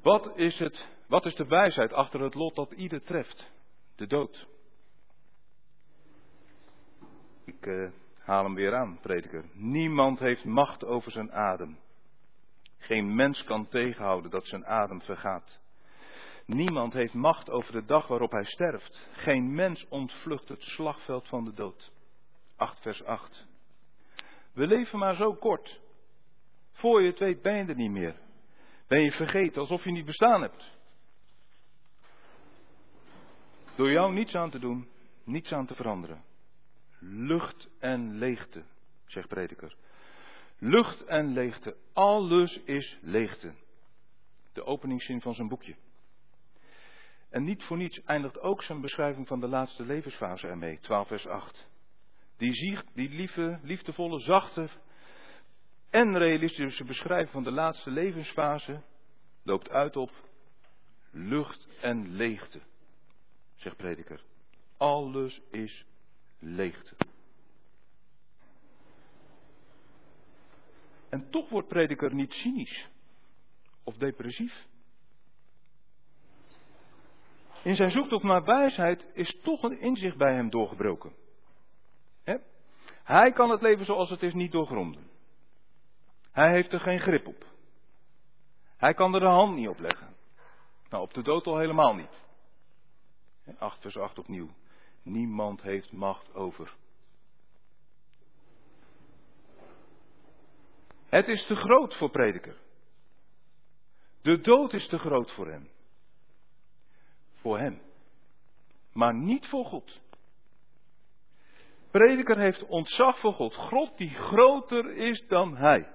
Wat is, het, wat is de wijsheid achter het lot dat ieder treft? De dood. Ik uh, haal hem weer aan, prediker. Niemand heeft macht over zijn adem. Geen mens kan tegenhouden dat zijn adem vergaat. Niemand heeft macht over de dag waarop hij sterft. Geen mens ontvlucht het slagveld van de dood. 8 vers 8. We leven maar zo kort. Voor je het weet ben je er niet meer. Ben je vergeten alsof je niet bestaan hebt. Door jou niets aan te doen, niets aan te veranderen. Lucht en leegte, zegt prediker. Lucht en leegte, alles is leegte. De openingszin van zijn boekje. En niet voor niets eindigt ook zijn beschrijving van de laatste levensfase ermee, 12 vers 8. Die, ziet, die lieve, liefdevolle, zachte en realistische beschrijving van de laatste levensfase loopt uit op lucht en leegte, zegt prediker. Alles is leegte. En toch wordt prediker niet cynisch of depressief. In zijn zoektocht naar wijsheid is toch een inzicht bij hem doorgebroken. Hij kan het leven zoals het is niet doorgronden. Hij heeft er geen grip op. Hij kan er de hand niet op leggen. Nou, op de dood al helemaal niet. 8 vers 8 opnieuw. Niemand heeft macht over. Het is te groot voor prediker. De dood is te groot voor hem. Voor hem. Maar niet voor God. Prediker heeft ontzag voor God. God die groter is dan hij.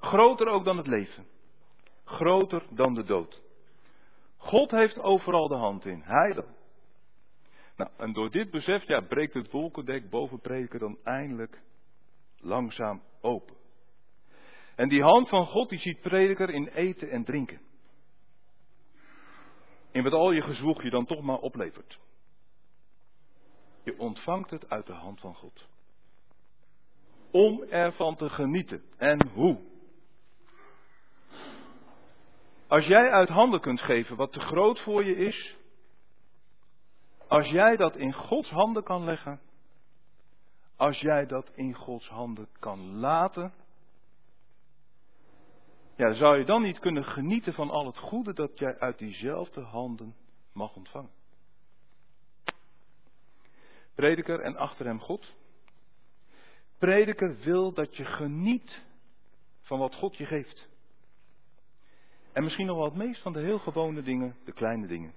Groter ook dan het leven. Groter dan de dood. God heeft overal de hand in. Hij dan. Nou, en door dit besef ja, breekt het wolkendek boven prediker dan eindelijk langzaam open. En die hand van God die ziet prediker in eten en drinken. In wat al je gezwoeg je dan toch maar oplevert. Je ontvangt het uit de hand van God. Om ervan te genieten. En hoe? Als jij uit handen kunt geven wat te groot voor je is. Als jij dat in Gods handen kan leggen. Als jij dat in Gods handen kan laten. Ja, zou je dan niet kunnen genieten van al het goede dat jij uit diezelfde handen mag ontvangen? Prediker en achter hem God. Prediker wil dat je geniet van wat God je geeft. En misschien nog wel het meest van de heel gewone dingen, de kleine dingen.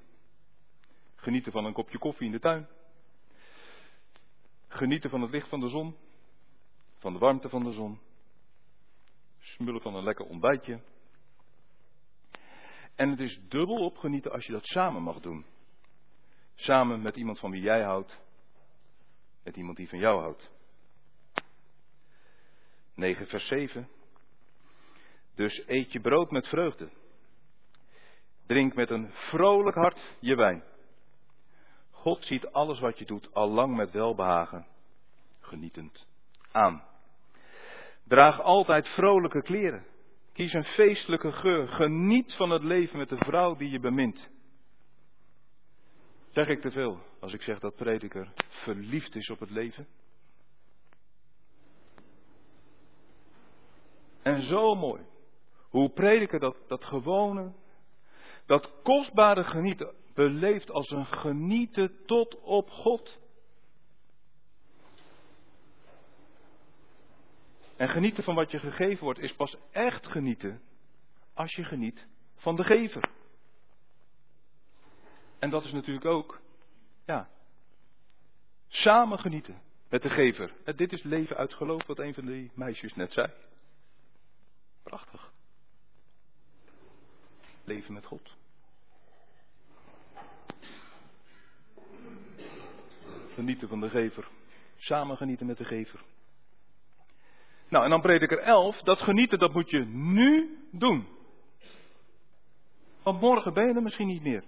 Genieten van een kopje koffie in de tuin. Genieten van het licht van de zon. Van de warmte van de zon. Smullen van een lekker ontbijtje. En het is dubbel opgenieten als je dat samen mag doen. Samen met iemand van wie jij houdt. Met iemand die van jou houdt. 9 vers 7. Dus eet je brood met vreugde. Drink met een vrolijk hart je wijn. God ziet alles wat je doet al lang met welbehagen, genietend aan. Draag altijd vrolijke kleren. Kies een feestelijke geur. Geniet van het leven met de vrouw die je bemint. Zeg ik te veel als ik zeg dat prediker verliefd is op het leven? En zo mooi. Hoe prediker dat, dat gewone, dat kostbare genieten beleeft als een genieten tot op God. En genieten van wat je gegeven wordt is pas echt genieten als je geniet van de gever. En dat is natuurlijk ook, ja, samen genieten met de gever. En dit is leven uit geloof, wat een van die meisjes net zei. Prachtig. Leven met God. Genieten van de gever. Samen genieten met de gever. Nou, en dan prediker 11. Dat genieten, dat moet je nu doen. Want morgen ben je er misschien niet meer.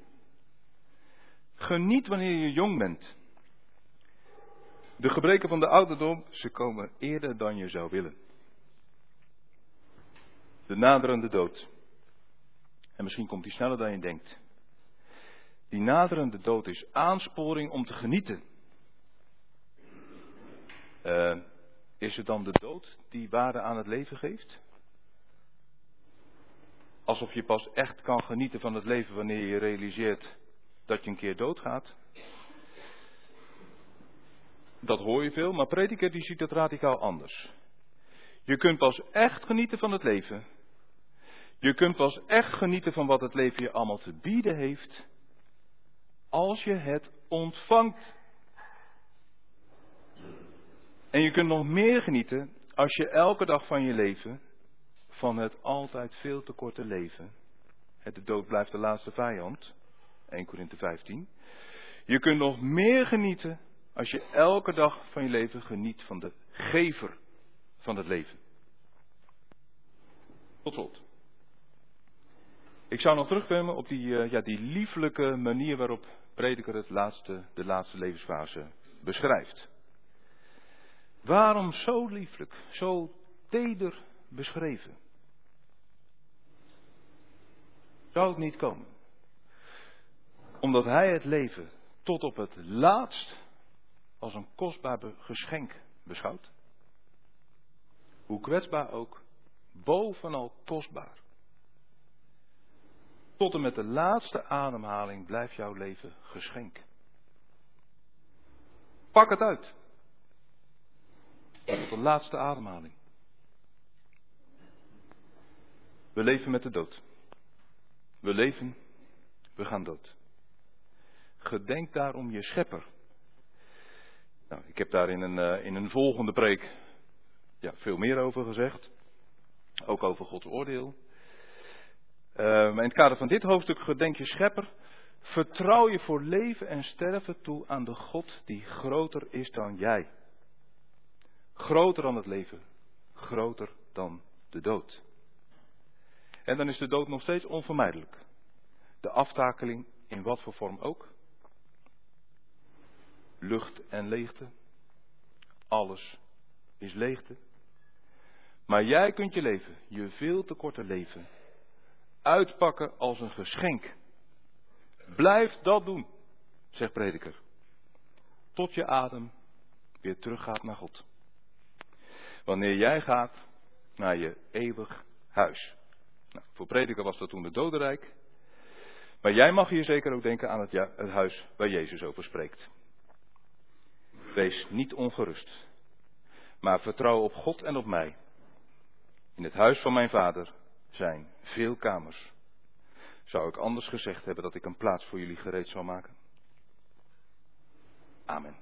Geniet wanneer je jong bent. De gebreken van de ouderdom, ze komen eerder dan je zou willen. De naderende dood. En misschien komt die sneller dan je denkt. Die naderende dood is aansporing om te genieten. Uh, is het dan de dood die waarde aan het leven geeft? Alsof je pas echt kan genieten van het leven wanneer je realiseert dat je een keer doodgaat. Dat hoor je veel, maar prediker die ziet het radicaal anders. Je kunt pas echt genieten van het leven. Je kunt pas echt genieten van wat het leven je allemaal te bieden heeft. Als je het ontvangt. En je kunt nog meer genieten als je elke dag van je leven van het altijd veel te korte leven. De dood blijft de laatste vijand. 1 Korinthe 15. Je kunt nog meer genieten als je elke dag van je leven geniet van de gever van het leven. Tot slot. Ik zou nog terugkomen op die, uh, ja, die lieflijke manier waarop prediker het laatste, de laatste levensfase beschrijft. Waarom zo lieflijk, zo teder beschreven? Zou het niet komen? Omdat hij het leven tot op het laatst als een kostbaar geschenk beschouwt. Hoe kwetsbaar ook, bovenal kostbaar. Tot en met de laatste ademhaling blijft jouw leven geschenk. Pak het uit. Tot de laatste ademhaling. We leven met de dood. We leven, we gaan dood. Gedenk daarom je schepper. Nou, ik heb daar in een, uh, in een volgende preek ja, veel meer over gezegd. Ook over Gods oordeel. Maar in het kader van dit hoofdstuk, gedenk je schepper. Vertrouw je voor leven en sterven toe aan de God die groter is dan jij. Groter dan het leven. Groter dan de dood. En dan is de dood nog steeds onvermijdelijk. De aftakeling in wat voor vorm ook. Lucht en leegte. Alles is leegte. Maar jij kunt je leven, je veel te korte leven, uitpakken als een geschenk. Blijf dat doen, zegt prediker. Tot je adem weer teruggaat naar God. Wanneer jij gaat naar je eeuwig huis. Nou, voor prediker was dat toen de dodenrijk. Maar jij mag hier zeker ook denken aan het, het huis waar Jezus over spreekt. Wees niet ongerust, maar vertrouw op God en op mij. In het huis van mijn vader zijn veel kamers. Zou ik anders gezegd hebben dat ik een plaats voor jullie gereed zou maken? Amen.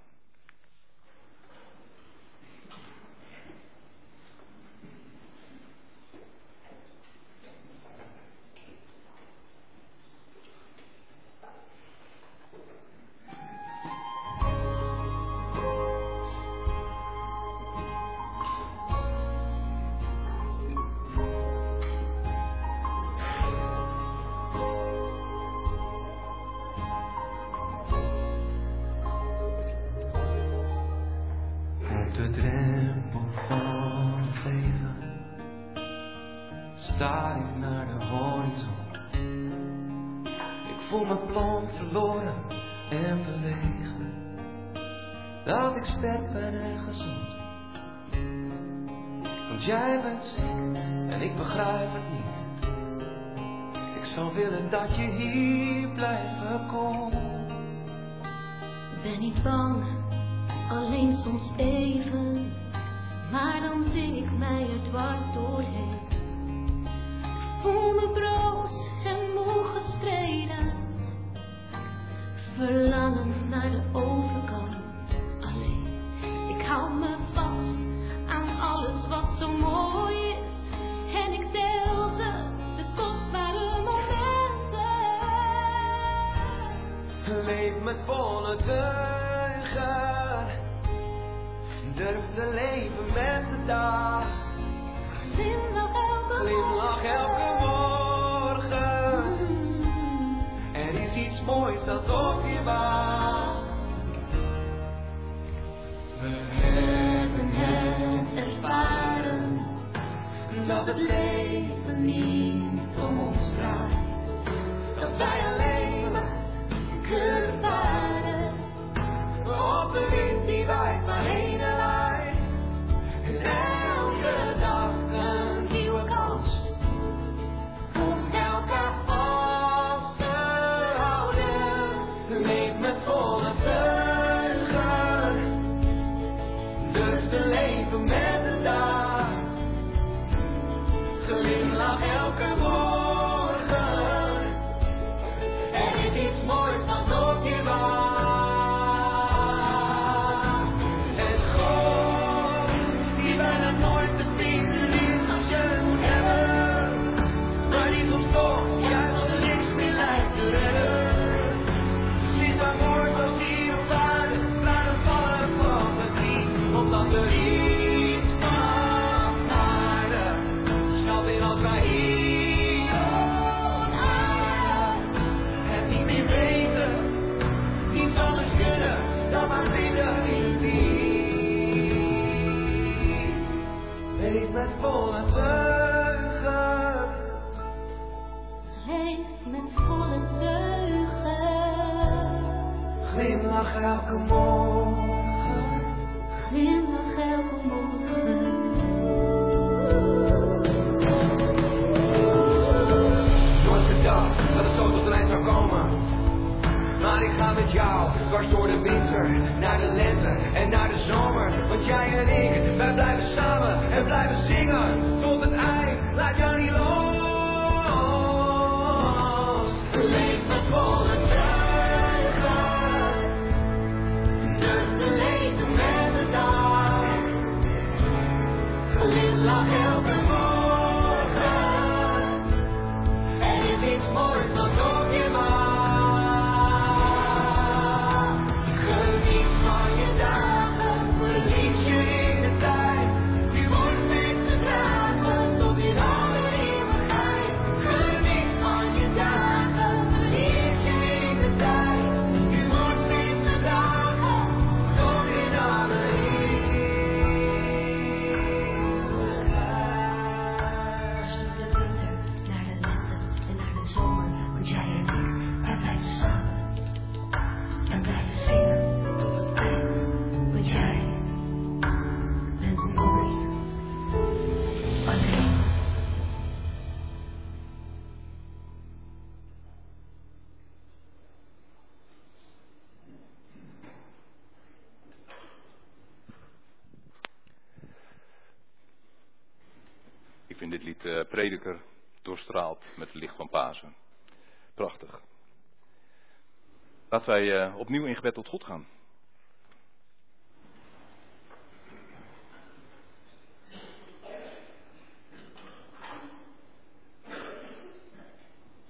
Laten wij eh, opnieuw in gebed tot God gaan.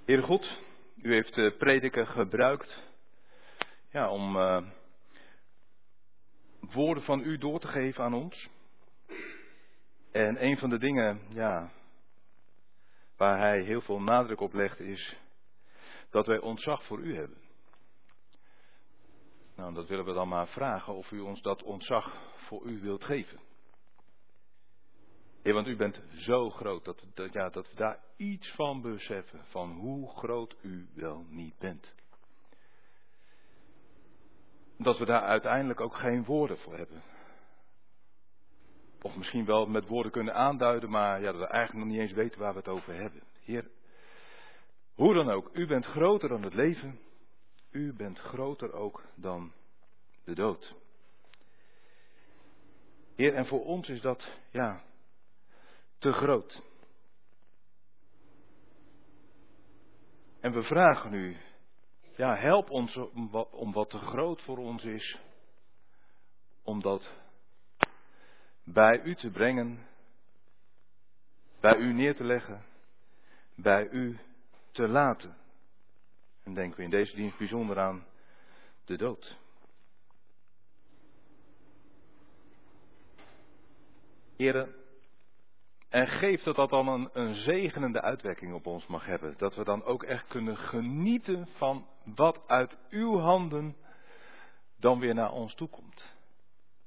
Heere God, u heeft de prediker gebruikt ja, om eh, woorden van u door te geven aan ons. En een van de dingen, ja, waar hij heel veel nadruk op legt, is dat wij ontzag voor u hebben. Nou, dat willen we dan maar vragen of u ons dat ontzag voor u wilt geven. Heer, want u bent zo groot dat, ja, dat we daar iets van beseffen, van hoe groot u wel niet bent. Dat we daar uiteindelijk ook geen woorden voor hebben. Of misschien wel met woorden kunnen aanduiden, maar ja, dat we eigenlijk nog niet eens weten waar we het over hebben. Heer, hoe dan ook, u bent groter dan het leven. U bent groter ook dan de dood. Heer, en voor ons is dat, ja, te groot. En we vragen u, ja, help ons om wat, om wat te groot voor ons is, om dat bij u te brengen, bij u neer te leggen, bij u te laten. En denken we in deze dienst bijzonder aan de dood. Heren, en geef dat dat dan een, zegenende uitwerking op ons mag hebben. Dat we dan ook echt kunnen genieten van wat uit uw handen dan weer naar ons toe komt.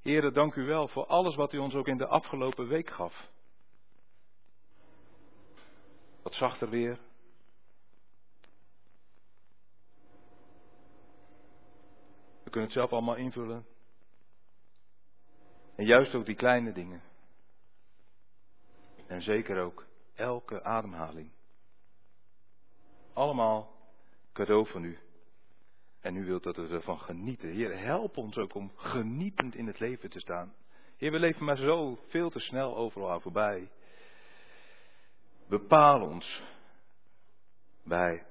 Heren, dank u wel voor alles wat u ons ook in de afgelopen week gaf. Wat zachter weer. Kunnen het zelf allemaal invullen. En juist ook die kleine dingen. En zeker ook elke ademhaling. Allemaal cadeau van u. En u wilt dat we ervan genieten. Heer, help ons ook om genietend in het leven te staan. Heer, we leven maar zo veel te snel overal aan voorbij. Bepaal ons bij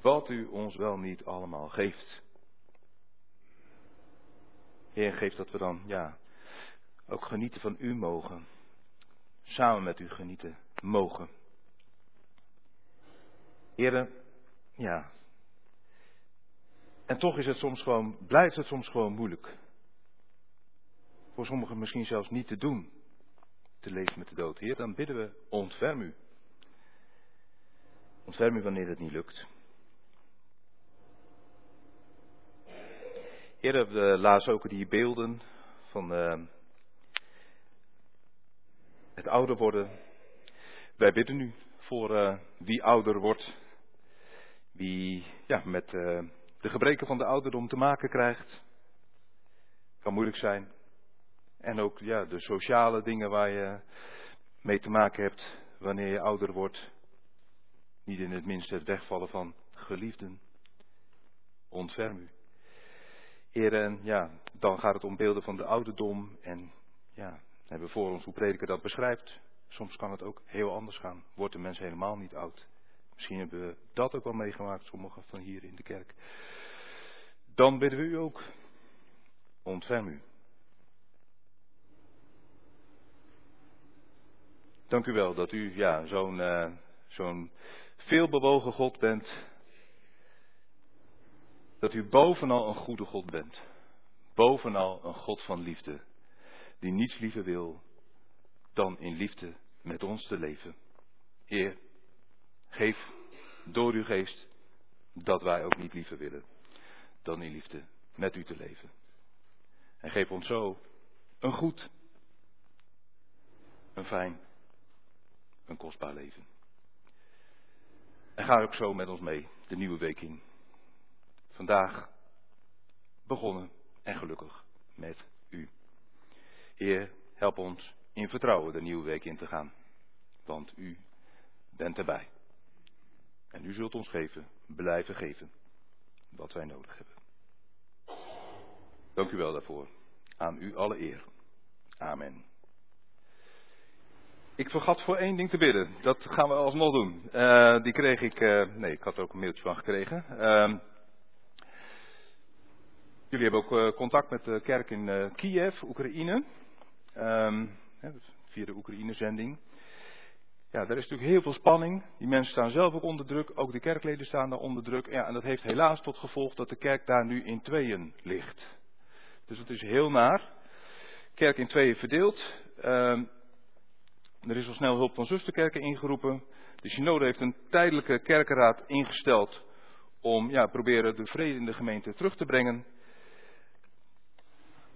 wat u ons wel niet allemaal geeft. Heer, geef dat we dan, ja, ook genieten van u mogen samen met u genieten mogen. Heren, ja. En toch is het soms gewoon, blijft het soms gewoon moeilijk. Voor sommigen misschien zelfs niet te doen. Te leven met de dood. Heer, dan bidden we, ontferm u. Ontferm u wanneer het niet lukt. Heer, we lazen ook die beelden van uh, het ouder worden. Wij bidden nu voor uh, wie ouder wordt, wie ja, met de gebreken van de ouderdom te maken krijgt. Kan moeilijk zijn. En ook ja, de sociale dingen waar je mee te maken hebt wanneer je ouder wordt. Niet in het minste het wegvallen van geliefden. Ontferm u. Eren, ja, dan gaat het om beelden van de ouderdom en ja, hebben we voor ons hoe prediker dat beschrijft. Soms kan het ook heel anders gaan. Wordt de mens helemaal niet oud. Misschien hebben we dat ook wel meegemaakt, sommigen van hier in de kerk. Dan bidden we u ook. Ontferm u. Dank u wel dat u ja, zo'n uh, zo'n veelbewogen God bent. Dat u bovenal een goede God bent. Bovenal een God van liefde die niets liever wil dan in liefde met ons te leven. Heer, geef door uw geest dat wij ook niet liever willen dan in liefde met u te leven. En geef ons zo een goed, een fijn, een kostbaar leven. En ga ook zo met ons mee de nieuwe week in. Vandaag begonnen en gelukkig met u. Heer, help ons in vertrouwen de nieuwe week in te gaan. Want u bent erbij. En u zult ons geven, blijven geven, wat wij nodig hebben. Dank u wel daarvoor. Aan u alle eer. Amen. Ik vergat voor één ding te bidden. Dat gaan we alsnog doen. Uh, die kreeg ik. Uh, nee, ik had er ook een mailtje van gekregen. Uh, jullie hebben ook uh, contact met de kerk in Kiev, Oekraïne. Um, via de Oekraïne-zending. Ja, daar is natuurlijk heel veel spanning. Die mensen staan zelf ook onder druk. Ook de kerkleden staan daar onder druk. Ja, en dat heeft helaas tot gevolg dat de kerk daar nu in tweeën ligt. Dus het is heel naar. Kerk in tweeën verdeeld. Um, er is al snel hulp van zusterkerken ingeroepen. De synode heeft een tijdelijke kerkenraad ingesteld om ja, proberen de vrede in de gemeente terug te brengen.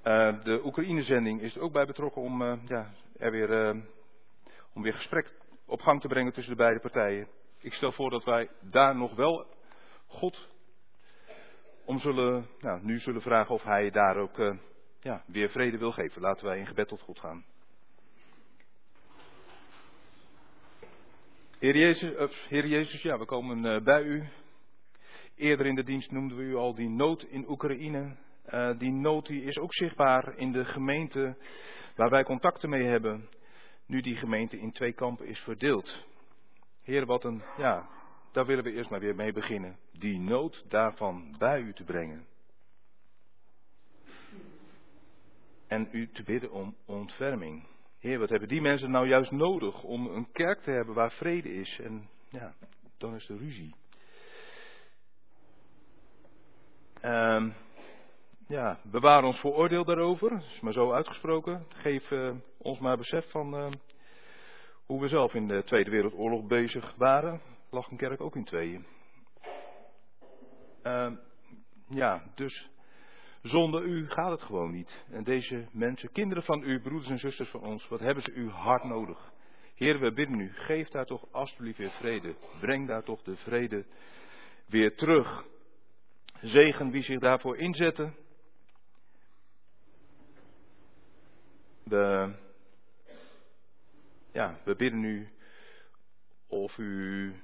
Uh, de Oekraïne-zending is er ook bij betrokken om, uh, ja, er weer, uh, om weer gesprek op gang te brengen tussen de beide partijen. Ik stel voor dat wij daar nog wel God om zullen, nou, nu zullen vragen of hij daar ook ja, weer vrede wil geven. Laten wij in gebed tot God gaan. Heer Jezus, Heer Jezus ja, we komen bij u. Eerder in de dienst noemden we u al die nood in Oekraïne. Uh, die nood die is ook zichtbaar in de gemeente waar wij contacten mee hebben. Nu die gemeente in twee kampen is verdeeld. Heer, wat een, ja, daar willen we eerst maar weer mee beginnen. Die nood daarvan bij u te brengen. En u te bidden om ontferming. Heer, wat hebben die mensen nou juist nodig om een kerk te hebben waar vrede is? En ja, dan is er ruzie. Ehm ja, bewaar ons voor oordeel daarover. Is maar zo uitgesproken. Geef eh, ons maar besef van eh, hoe we zelf in de Tweede Wereldoorlog bezig waren. Lag een kerk ook in tweeën. Ehm, ja, dus zonder u gaat het gewoon niet. En deze mensen, kinderen van u, broeders en zusters van ons, wat hebben ze u hard nodig? Heer, we bidden u, geef daar toch alsjeblieft weer vrede. Breng daar toch de vrede weer terug. Zegen wie zich daarvoor inzetten. We, ja, we bidden u of u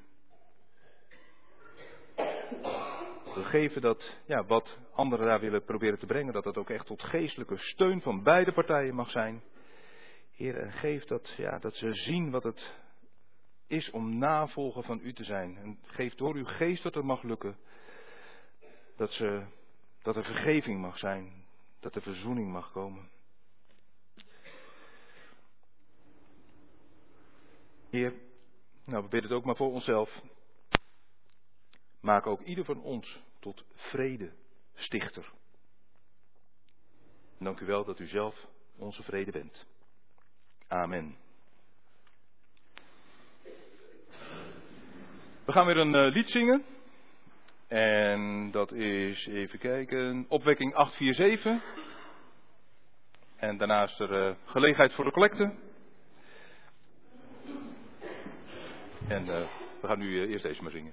gegeven dat ja, wat anderen daar willen proberen te brengen, dat dat ook echt tot geestelijke steun van beide partijen mag zijn. Heer, en geef dat, ja, dat ze zien wat het is om navolger van u te zijn. En geef door uw geest dat het mag lukken. Dat, ze, dat er vergeving mag zijn. Dat er verzoening mag komen. Nou we bidden het ook maar voor onszelf. Maak ook ieder van ons tot vrede stichter. Dank u wel dat u zelf onze vrede bent. Amen. We gaan weer een uh, lied zingen. En dat is, even kijken, opwekking 847. En daarna is er uh, gelegenheid voor de collecte. En uh, we gaan nu eerst deze maar zingen.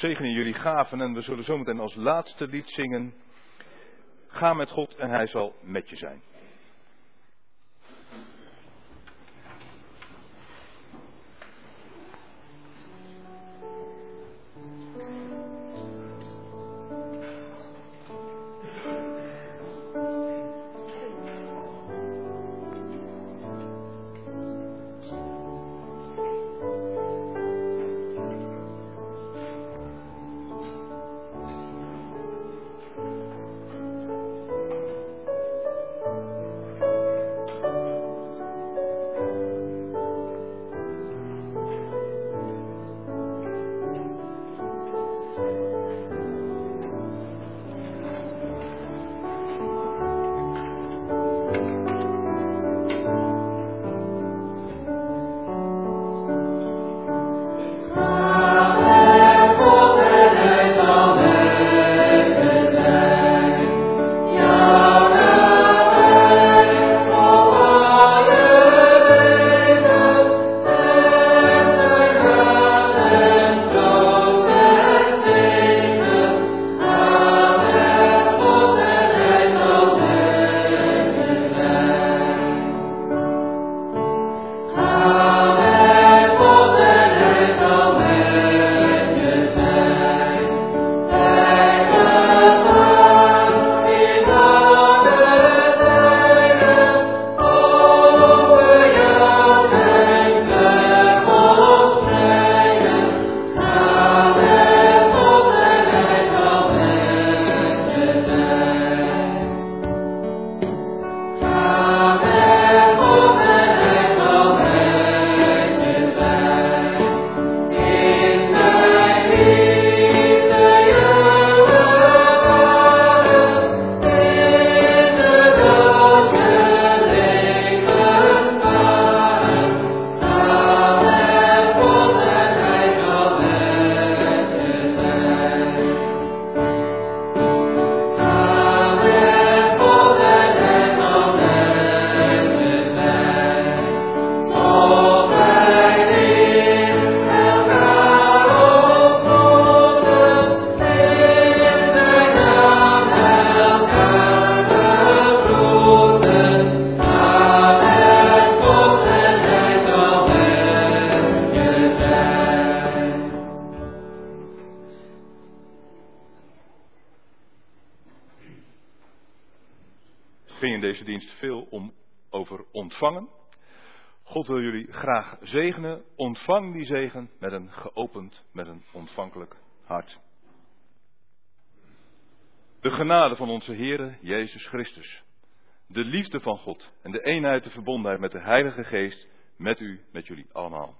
Zegenen jullie gaven. En we zullen zometeen als laatste lied zingen. Ga met God en hij zal met je zijn. Ontvangen. God wil jullie graag zegenen. Ontvang die zegen met een geopend, met een ontvankelijk hart. De genade van onze Heere Jezus Christus, de liefde van God en de eenheid, de verbondenheid met de Heilige Geest, met u, met jullie allemaal.